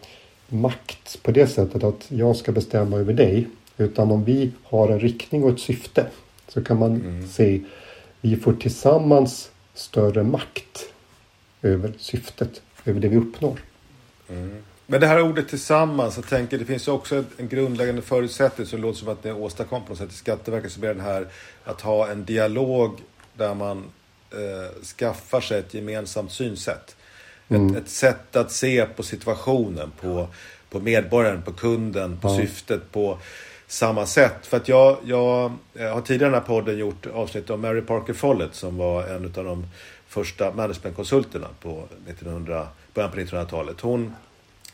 makt på det sättet att jag ska bestämma över dig. Utan om vi har en riktning och ett syfte så kan man mm. se vi får tillsammans större makt över syftet, över det vi uppnår. Mm.
Men det här ordet tillsammans, jag tänker det finns ju också en grundläggande förutsättning som låter som att det åstadkom på något sätt i Skatteverket som är den här att ha en dialog där man eh, skaffar sig ett gemensamt synsätt. Mm. Ett, ett, sätt att se på situationen, på, på medborgaren, på kunden, på ja. syftet, på samma sätt. För att jag, jag, jag har tidigare i den här podden gjort avsnitt om Mary Parker Follett som var en av de första managementkonsulterna på 1900, början på 1900-talet. Hon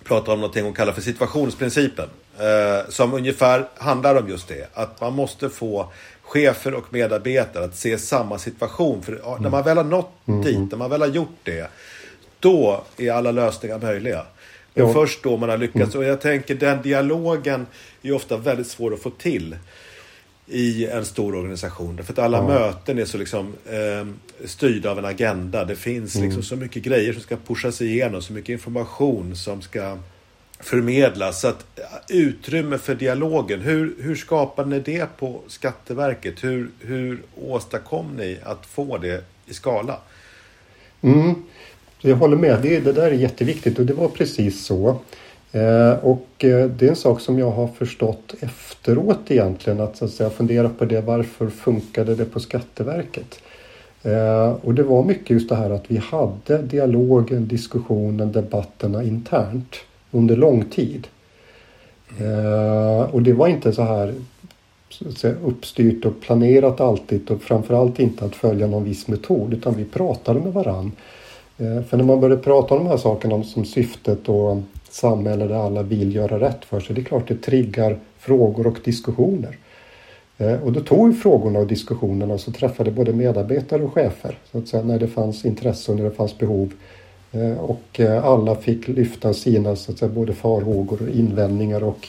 pratar om någonting hon kallar för situationsprincipen. Eh, som ungefär handlar om just det. Att man måste få chefer och medarbetare att se samma situation. För mm. när man väl har nått mm. dit, när man väl har gjort det. Då är alla lösningar möjliga. Men jo. först då man har lyckats. Mm. Och jag tänker den dialogen är ofta väldigt svår att få till i en stor organisation. För att alla ja. möten är så liksom eh, styrda av en agenda. Det finns mm. liksom så mycket grejer som ska pushas igenom, så mycket information som ska förmedlas. Så att utrymme för dialogen, hur, hur skapade ni det på Skatteverket? Hur, hur åstadkom ni att få det i skala?
Mm. Jag håller med, det, det där är jätteviktigt och det var precis så. Eh, och eh, det är en sak som jag har förstått efteråt egentligen att, så att säga, fundera på det. Varför funkade det på Skatteverket? Eh, och det var mycket just det här att vi hade dialogen, diskussionen, debatterna internt under lång tid. Eh, och det var inte så här så säga, uppstyrt och planerat alltid och framförallt inte att följa någon viss metod utan vi pratade med varann. Eh, för när man började prata om de här sakerna som syftet och samhälle där alla vill göra rätt för sig. Det är klart det triggar frågor och diskussioner. Eh, och då tog vi frågorna och diskussionerna och så träffade både medarbetare och chefer så att säga, när det fanns intresse och när det fanns behov. Eh, och alla fick lyfta sina så att säga, både farhågor och invändningar och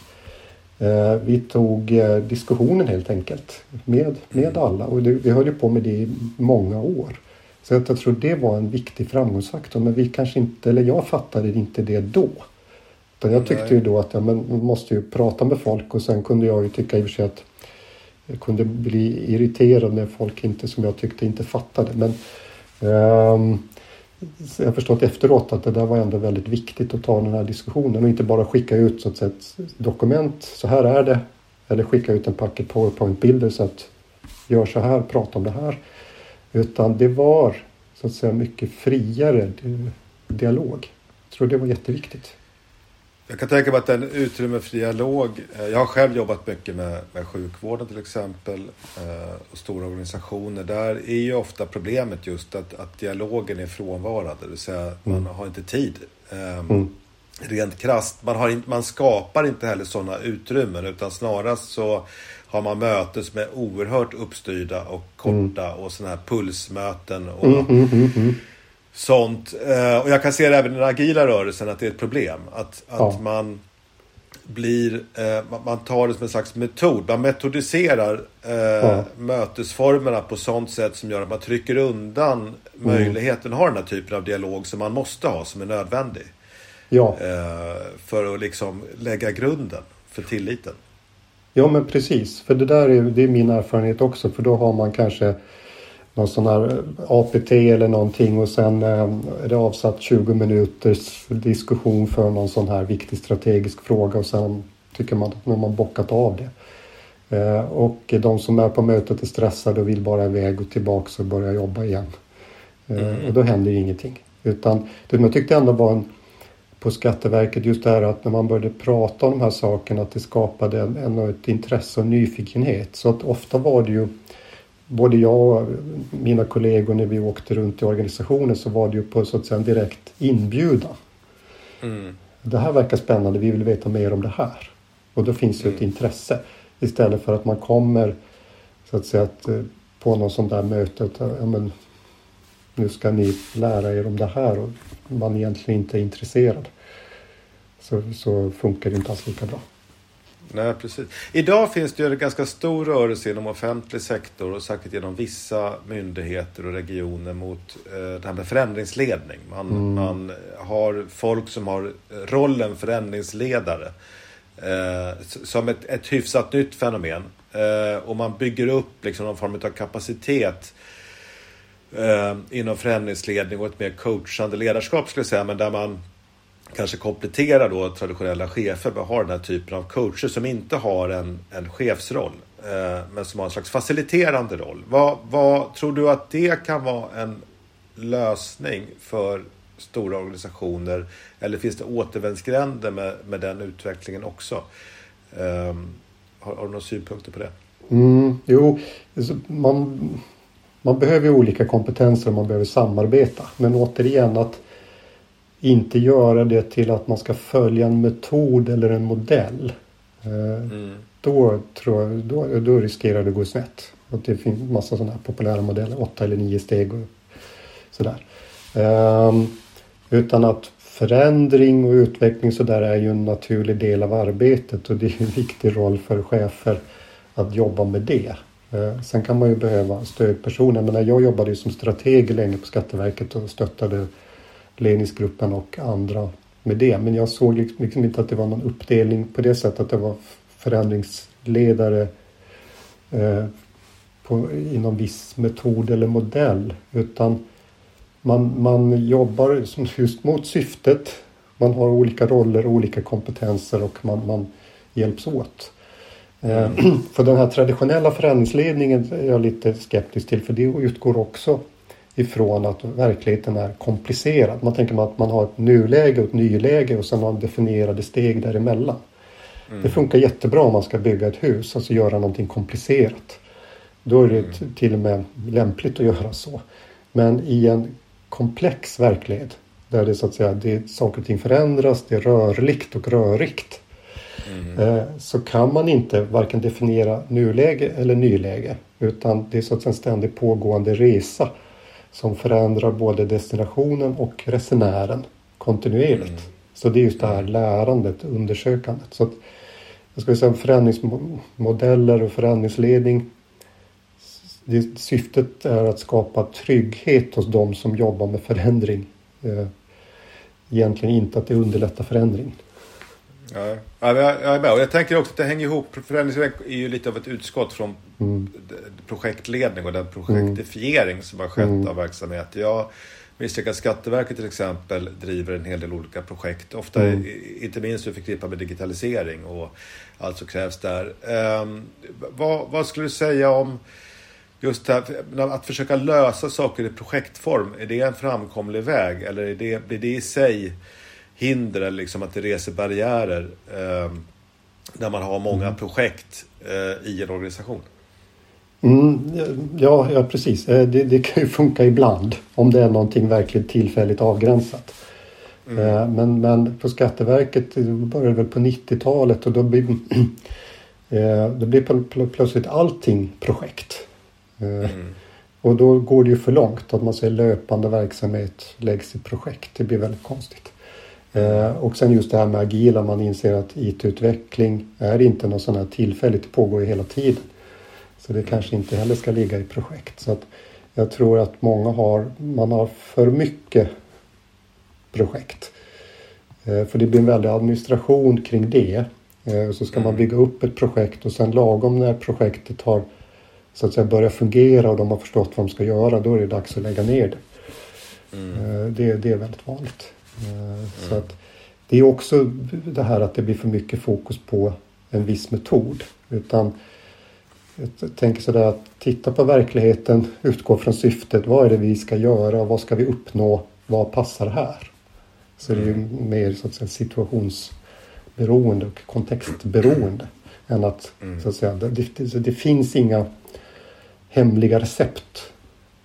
vi tog diskussionen helt enkelt med, med alla och det, vi höll ju på med det i många år. Så jag tror det var en viktig framgångsfaktor men vi kanske inte, eller jag fattade inte det då. Utan jag tyckte Nej. ju då att ja, men man måste ju prata med folk och sen kunde jag ju tycka i och för sig att jag kunde bli irriterad när folk inte, som jag tyckte, inte fattade. Men um, jag har förstått efteråt att det där var ändå väldigt viktigt att ta den här diskussionen och inte bara skicka ut så att säga, ett dokument, så här är det. Eller skicka ut en packet powerpoint-bilder så att gör så här, prata om det här. Utan det var så att säga mycket friare dialog. Jag tror det var jätteviktigt.
Jag kan tänka mig att den utrymme för dialog. Eh, jag har själv jobbat mycket med, med sjukvården till exempel. Eh, och stora organisationer. Där är ju ofta problemet just att, att dialogen är frånvarande. Det vill säga mm. man har inte tid. Ehm, mm. Rent krasst. Man, har in, man skapar inte heller sådana utrymmen. Utan snarast så har man möten som är oerhört uppstyrda och korta. Mm. Och sådana här pulsmöten. Och, mm, mm, mm, sånt. Eh, och jag kan se det även i den agila rörelsen att det är ett problem. Att, att ja. man blir, eh, man tar det som en slags metod. Man metodiserar eh, ja. mötesformerna på sånt sätt som gör att man trycker undan mm. möjligheten att ha den här typen av dialog som man måste ha, som är nödvändig. Ja. för att liksom lägga grunden för tilliten.
Ja men precis, för det där är, det är min erfarenhet också för då har man kanske någon sån här APT eller någonting och sen eh, är det avsatt 20 minuters diskussion för någon sån här viktig strategisk fråga och sen tycker man att nu har man bockat av det. Eh, och de som är på mötet är stressade och vill bara iväg och tillbaks och börja jobba igen. Eh, mm. Och då händer ju ingenting. Utan det jag tyckte ändå var en, på Skatteverket just det här att när man började prata om de här sakerna att det skapade en, en, ett intresse och nyfikenhet. Så att ofta var det ju både jag och mina kollegor när vi åkte runt i organisationen så var det ju på så att säga en direkt inbjudan. Mm. Det här verkar spännande, vi vill veta mer om det här. Och då finns ju mm. ett intresse. Istället för att man kommer så att säga att, eh, på någon sån där möte att ja, men, nu ska ni lära er om det här och man egentligen inte är intresserad. Så, så funkar det inte alls lika bra.
Nej, precis. Idag finns det ju en ganska stor rörelse inom offentlig sektor och säkert genom vissa myndigheter och regioner mot eh, det här med förändringsledning. Man, mm. man har folk som har rollen förändringsledare eh, som ett, ett hyfsat nytt fenomen. Eh, och man bygger upp liksom någon form av kapacitet eh, inom förändringsledning och ett mer coachande ledarskap skulle jag säga. Men där man kanske kompletterar då traditionella chefer med att ha den här typen av coacher som inte har en, en chefsroll eh, men som har en slags faciliterande roll. Vad, vad tror du att det kan vara en lösning för stora organisationer? Eller finns det återvändsgränder med, med den utvecklingen också? Um, har, har, du några synpunkter på det?
Mm, jo, alltså, man, man behöver olika kompetenser och man behöver samarbeta. Men återigen att inte göra det till att man ska följa en metod eller en modell. Eh, mm. Då, tror jag, då, då riskerar det att gå snett. Och det finns massa sådana här populära modeller, åtta eller nio steg och sådär. Um, utan att förändring och utveckling sådär är ju en naturlig del av arbetet och det är en viktig roll för chefer att jobba med det. Eh, sen kan man ju behöva stödpersoner. Men jag jobbade ju som strateg länge på Skatteverket och stöttade ledningsgruppen och andra med det. Men jag såg liksom, inte att det var någon uppdelning på det sättet att det var förändringsledare eh, på, inom viss metod eller modell. Utan man, man jobbar just mot syftet. Man har olika roller och olika kompetenser och man, man hjälps åt. Eh, för den här traditionella förändringsledningen är jag lite skeptisk till för det utgår också ifrån att verkligheten är komplicerad. Man tänker att man har ett nuläge och ett nyläge och sen har man definierade steg däremellan. Mm. Det funkar jättebra om man ska bygga ett hus, alltså göra någonting komplicerat. Då är det mm. till och med lämpligt att göra så. Men i en komplex verklighet där det så att säga det, saker och ting förändras, det är rörligt och rörigt. Mm. Eh, så kan man inte varken definiera nuläge eller nyläge utan det är så att en ständigt pågående resa som förändrar både destinationen och resenären kontinuerligt. Mm. Så det är just det här lärandet, undersökandet. Så att, jag skulle säga förändringsmodeller och förändringsledning. Det, syftet är att skapa trygghet hos de som jobbar med förändring. Eh, egentligen inte att det underlättar förändring.
Ja, jag är med. Och jag tänker också att det hänger ihop. Förändringsväg är ju lite av ett utskott från mm. projektledning och den projektifiering mm. som har skett mm. av verksamhet. Jag misstänker att Skatteverket till exempel driver en hel del olika projekt. Ofta mm. inte minst förknippat med digitalisering och allt som krävs där. Um, vad, vad, skulle du säga om just här, att försöka lösa saker i projektform? Är det en framkomlig väg eller är det, blir det i sig hinder eller liksom att det reser barriärer eh, när man har många mm. projekt eh, i en organisation?
Mm, ja, ja, precis. Eh, det, det, kan ju funka ibland om det är någonting verkligen tillfälligt avgränsat. Mm. Eh, men, men på Skatteverket började väl på 90-talet och då blir, eh, då blir plötsligt allting projekt. Mm. Och då går det ju för långt att man säger löpande verksamhet läggs i projekt. Det blir väldigt konstigt. Eh, och sen just det här med agila, man inser att IT-utveckling är inte något sånt här tillfälligt, det pågår ju hela tiden. Så det kanske inte heller ska ligga i projekt. Så att jag tror att många har, man har för mycket projekt. Eh, för det blir en väldig administration kring det. Eh, så ska man mm. bygga upp ett projekt och sen lagom när projektet har så att säga börjat fungera och de har förstått vad de ska göra, då är det dags att lägga ner det. Mm. Det, det är väldigt vanligt. Mm. Så att det är också det här att det blir för mycket fokus på en viss metod. Utan jag tänker sådär att titta på verkligheten, utgå från syftet. Vad är det vi ska göra? Vad ska vi uppnå? Vad passar här? Så det är ju mm. mer så att säga, situationsberoende och kontextberoende. Än att, mm. så att säga, det, det, finns inga hemliga recept.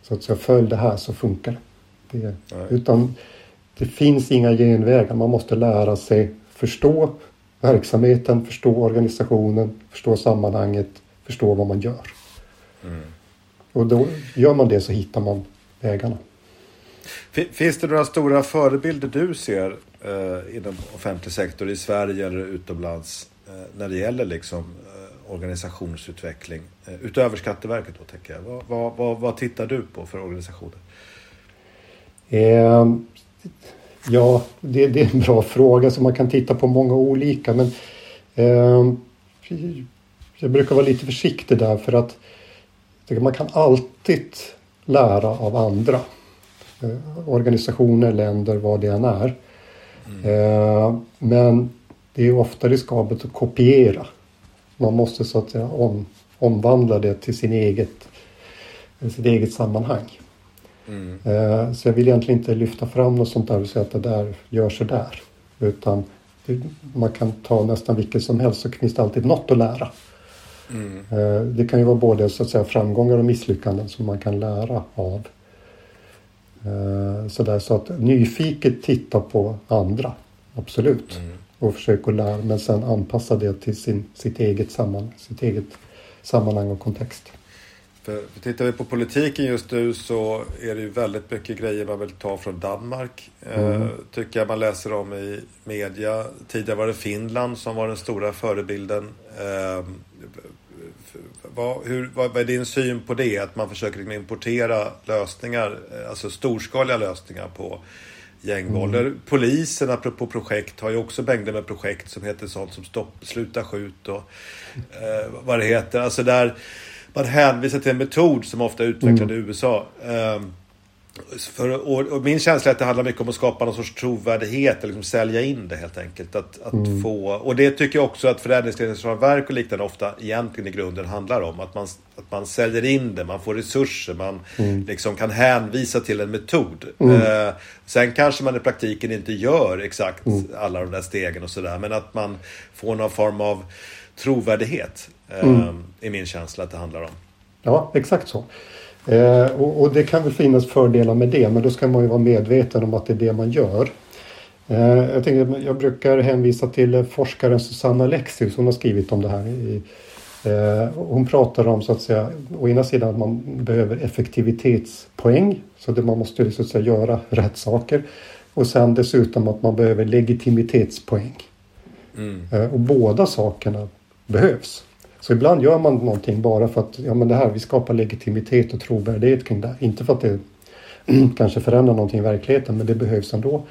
Så att säga, följ det här så funkar det. det utan det finns inga genvägar. Man måste lära sig förstå verksamheten, förstå organisationen, förstå sammanhanget, förstå vad man gör. Mm. Och då gör man det så hittar man vägarna.
Finns det några stora förebilder du ser eh, inom offentlig sektor i Sverige eller utomlands eh, när det gäller liksom, eh, organisationsutveckling? Eh, utöver Skatteverket då tänker jag. Vad, vad, vad, vad tittar du på för organisationer?
Eh, Ja, det, det, är en bra fråga så man kan titta på många olika. Men eh, jag brukar vara lite försiktig där för att man kan alltid lära av andra. Eh, organisationer, länder, vad det än är. Mm. Men det är ofta riskabelt att kopiera. Man måste så att säga om, omvandla det till sin eget, sitt eget sammanhang. Mm. Så jag vill egentligen inte lyfta fram något sånt där och säga att det där gör så där. Utan man kan ta nästan vilket som helst så finns det alltid något att lära. Mm. Eh, det kan ju vara både så att säga, framgångar och misslyckanden som man kan lära av. Eh, så, där, så att nyfiket titta på andra, absolut. Mm. Och försöka lära men sen anpassa det till sin, sitt, eget samman, sitt eget sammanhang och kontext.
För, tittar vi på politiken just nu så är det ju väldigt mycket grejer man vill ta från Danmark. Eh, mm. Eh, tycker jag man läser om i media. Tidigare var det Finland som var den stora förebilden. Eh, vad, hur, vad, är din syn på det? Att man försöker liksom importera lösningar, eh, alltså storskaliga lösningar på gängvåld. Mm. Polisen, apropå projekt, har ju också mängder med projekt som heter sånt som Stopp, Sluta skjut och eh, vad det heter. Alltså där man hänvisar till en metod som ofta är utvecklad mm. i USA. Um, för, och, och, min känsla är att det handlar mycket om att skapa någon sorts trovärdighet, eller liksom sälja in det helt enkelt. Att, att mm. få, och det tycker jag också att förändringsledningsverk och liknande ofta egentligen i grunden handlar om. Att man, att man säljer in det, man får resurser, man mm. liksom kan hänvisa till en metod. Mm. Eh, sen kanske man i praktiken inte gör exakt mm. alla de där stegen och sådär, men att man får någon form av trovärdighet. Mm. Eh, är min känsla att det handlar om.
Ja, exakt så. Eh, och, och, det kan väl finnas fördelar med det men då ska man ju vara medveten om att det är det man gör. Eh, jag, tänker, jag brukar hänvisa till forskaren Susanna Lexius, hon har skrivit om det här. I, eh, hon pratar om så att säga å ena sidan att man behöver effektivitetspoäng så att man måste så att säga göra rätt saker. Och sen dessutom att man behöver legitimitetspoäng. Mm. Eh, och båda sakerna behövs. Så ibland gör man någonting bara för att ja, men det här, vi skapar legitimitet och trovärdighet kring det. Inte för att det kanske förändrar någonting i verkligheten men det behövs ändå.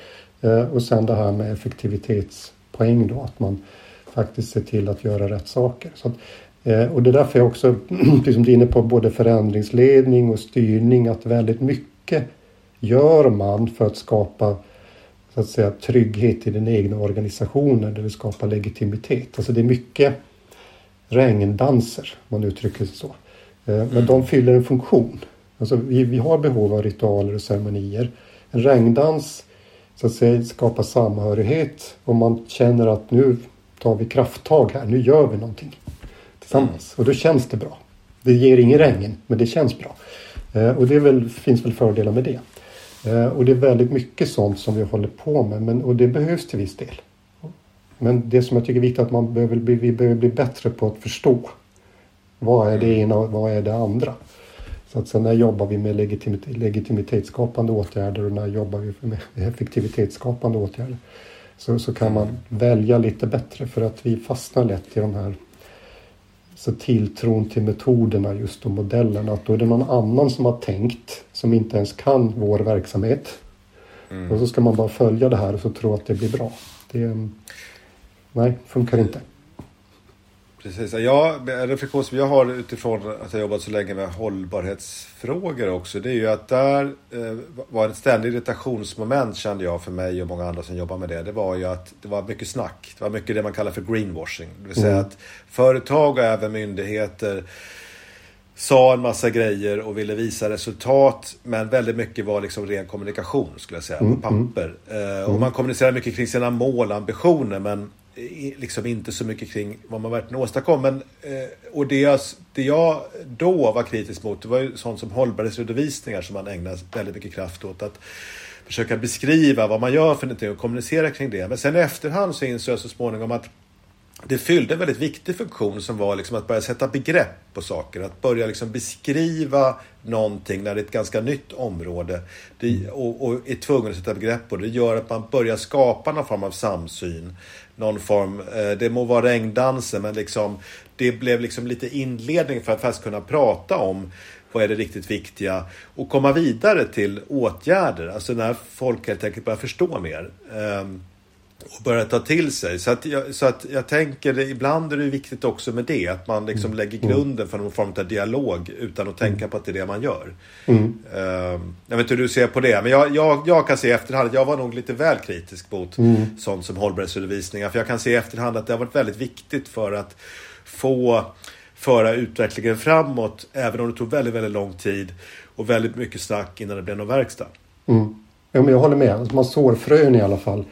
Eh, och sen det här med effektivitetspoäng då, att man faktiskt ser till att göra rätt saker. Så att, eh, och det är därför jag också, precis som du är inne på, både förändringsledning och styrning, att väldigt mycket gör man för att skapa så att säga, trygghet i den egna organisationen, där vi skapar legitimitet. Alltså det är mycket regndanser, om man uttrycker sig så. Eh, men mm. de fyller en funktion. Alltså vi, vi har behov av ritualer och ceremonier. En regndans så att säga, skapar samhörighet och man känner att nu tar vi krafttag här, nu gör vi någonting tillsammans. Mm. Och då känns det bra. Det ger ingen regn, men det känns bra. Eh, och det väl, finns väl fördelar med det. Eh, och det är väldigt mycket sånt som vi håller på med men, och det behövs till viss del. Men det som jag tycker är viktigt är att man behöver bli, vi behöver bli bättre på att förstå. Vad är det mm. ena och vad är det andra? Så att sen när jobbar vi med legitimitet, legitimitetsskapande åtgärder och när jobbar vi med effektivitetsskapande åtgärder. Så, så kan man välja lite bättre för att vi fastnar lätt i de här så tilltron till metoderna just och modellerna. Att då är det någon annan som har tänkt som inte ens kan vår verksamhet. Mm. Och så ska man bara följa det här och så tro att det blir bra. Det, nej, funkar inte.
Precis. Ja, en reflektion som jag har utifrån att jag jobbat så länge med hållbarhetsfrågor också. Det är ju att där eh, var ett ständigt irritationsmoment kände jag för mig och många andra som jobbar med det. Det var ju att det var mycket snack. Det var mycket det man kallar för greenwashing. Det vill säga mm. att företag och även myndigheter sa en massa grejer och ville visa resultat. Men väldigt mycket var liksom ren kommunikation skulle jag säga, mm. på papper. Mm. och man kommunicerar mycket kring sina mål ambitioner. Men liksom inte så mycket kring vad man verkligen åstadkom. Men, eh, och det jag, det jag då var kritisk mot det var ju sånt som hållbarhetsredovisningar som man ägnar väldigt mycket kraft åt. Att försöka beskriva vad man gör för någonting och kommunicera kring det. Men sen i efterhand så insåg jag så småningom att det fyllde en väldigt viktig funktion som var liksom att börja sätta begrepp på saker. Att börja liksom beskriva någonting när det är ett ganska nytt område det, och, och är tvungen att sätta begrepp på det. Det gör att man börjar skapa någon form av samsyn någon form, eh, det må vara regndansen, men liksom, det blev liksom lite inledning för att faktiskt kunna prata om vad är det riktigt viktiga och komma vidare till åtgärder, alltså när folk helt enkelt börjar förstå mer. Ehm, och börja ta till sig. Så att, jag, så att jag tänker, ibland är det viktigt också med det. Att man liksom mm. lägger grunden för någon form av dialog utan att tänka på att det är det man gör. Mm. Uh, jag vet inte hur du ser på det. Men jag, jag, jag kan se i efterhand att jag var nog lite väl kritisk mot mm. sånt som hållbarhetsredovisningar. För jag kan se i efterhand att det har varit väldigt viktigt för att få föra utvecklingen framåt. Även om det tog väldigt, väldigt lång tid och väldigt mycket snack innan det blev någon verkstad.
Mm. Ja, men jag håller med. Man sår frön i alla fall.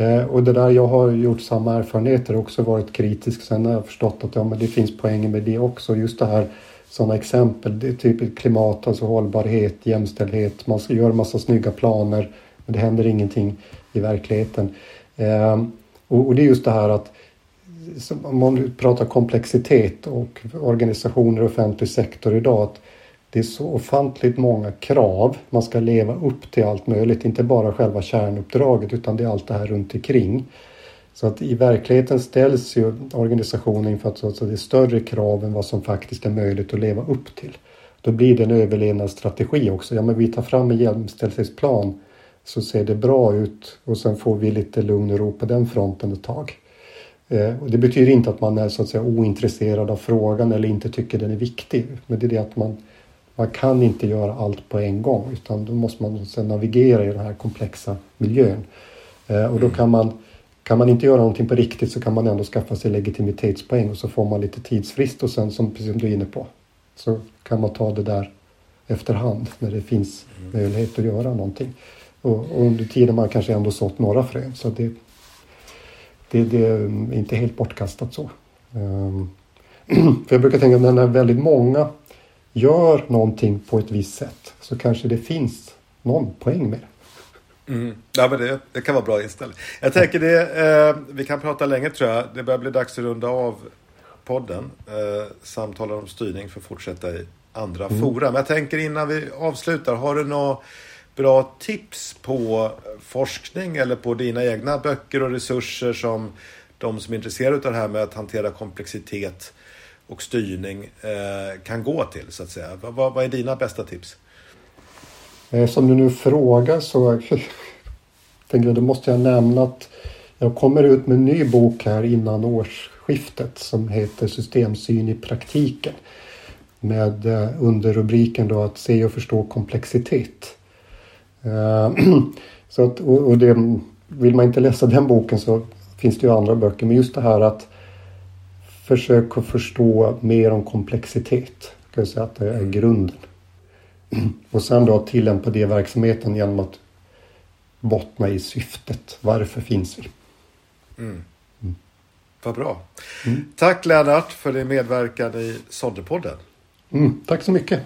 Eh, och det där, jag har gjort samma erfarenheter och också varit kritisk. Sen har jag förstått att ja, men det finns poänger med det också. Just det här sådana exempel. Det är typ klimat, alltså hållbarhet, jämställdhet. Man gör massa snygga planer men det händer ingenting i verkligheten. Eh, och, och, det är just det här att om man pratar komplexitet och organisationer och offentlig sektor idag. Att det är så ofantligt många krav. Man ska leva upp till allt möjligt, inte bara själva kärnuppdraget utan det är allt det här runt omkring. Så att i verkligheten ställs ju organisationen inför att alltså det är större krav än vad som faktiskt är möjligt att leva upp till. Då blir det en överlevnadsstrategi också. Ja, men vi tar fram en jämställdhetsplan så ser det bra ut och sen får vi lite lugn och ro på den fronten ett tag. Eh, och det betyder inte att man är så att säga ointresserad av frågan eller inte tycker den är viktig. Men det är det att man man kan inte göra allt på en gång utan då måste man sedan navigera i den här komplexa miljön. Eh, och då kan man, kan man inte göra någonting på riktigt så kan man ändå skaffa sig legitimitetspoäng och så får man lite tidsfrist och sen som, precis som du är inne på så kan man ta det där efterhand när det finns möjlighet att göra någonting. Och, och under tiden man kanske ändå sått några frön så det, det, det är mm, inte helt bortkastat så. Um, för jag brukar tänka att när väldigt många gör någonting på ett visst sätt så kanske det finns någon poäng med det.
Mm. Ja, men det, det, kan vara bra inställning. Jag tänker det, eh, vi kan prata länge tror jag. Det börjar bli dags att runda av podden. Eh, samtalen om styrning för att fortsätta i andra mm. fora. Men jag tänker innan vi avslutar, har du några bra tips på forskning eller på dina egna böcker och resurser som de som är intresserade av det här med att hantera komplexitet och styrning eh, kan gå till så att säga. Vad, vad är dina bästa tips?
Eh, som du nu frågar så tänker jag, då måste jag nämna att jag kommer ut med en ny bok här innan årsskiftet som heter Systemsyn i praktiken. Med eh, underrubriken då att se och förstå komplexitet. Eh, så att, och det, vill man inte läsa den boken så finns det ju andra böcker. Men just det här att försök att förstå mer om komplexitet. Kan jag säga att det är grunden. Och sen då tillämpa det i verksamheten genom att bottna i syftet. Varför finns vi?
Mm. Mm. Vad bra. Mm. Tack Lennart för din medverkan i Sonderpodden.
Mm, tack så mycket.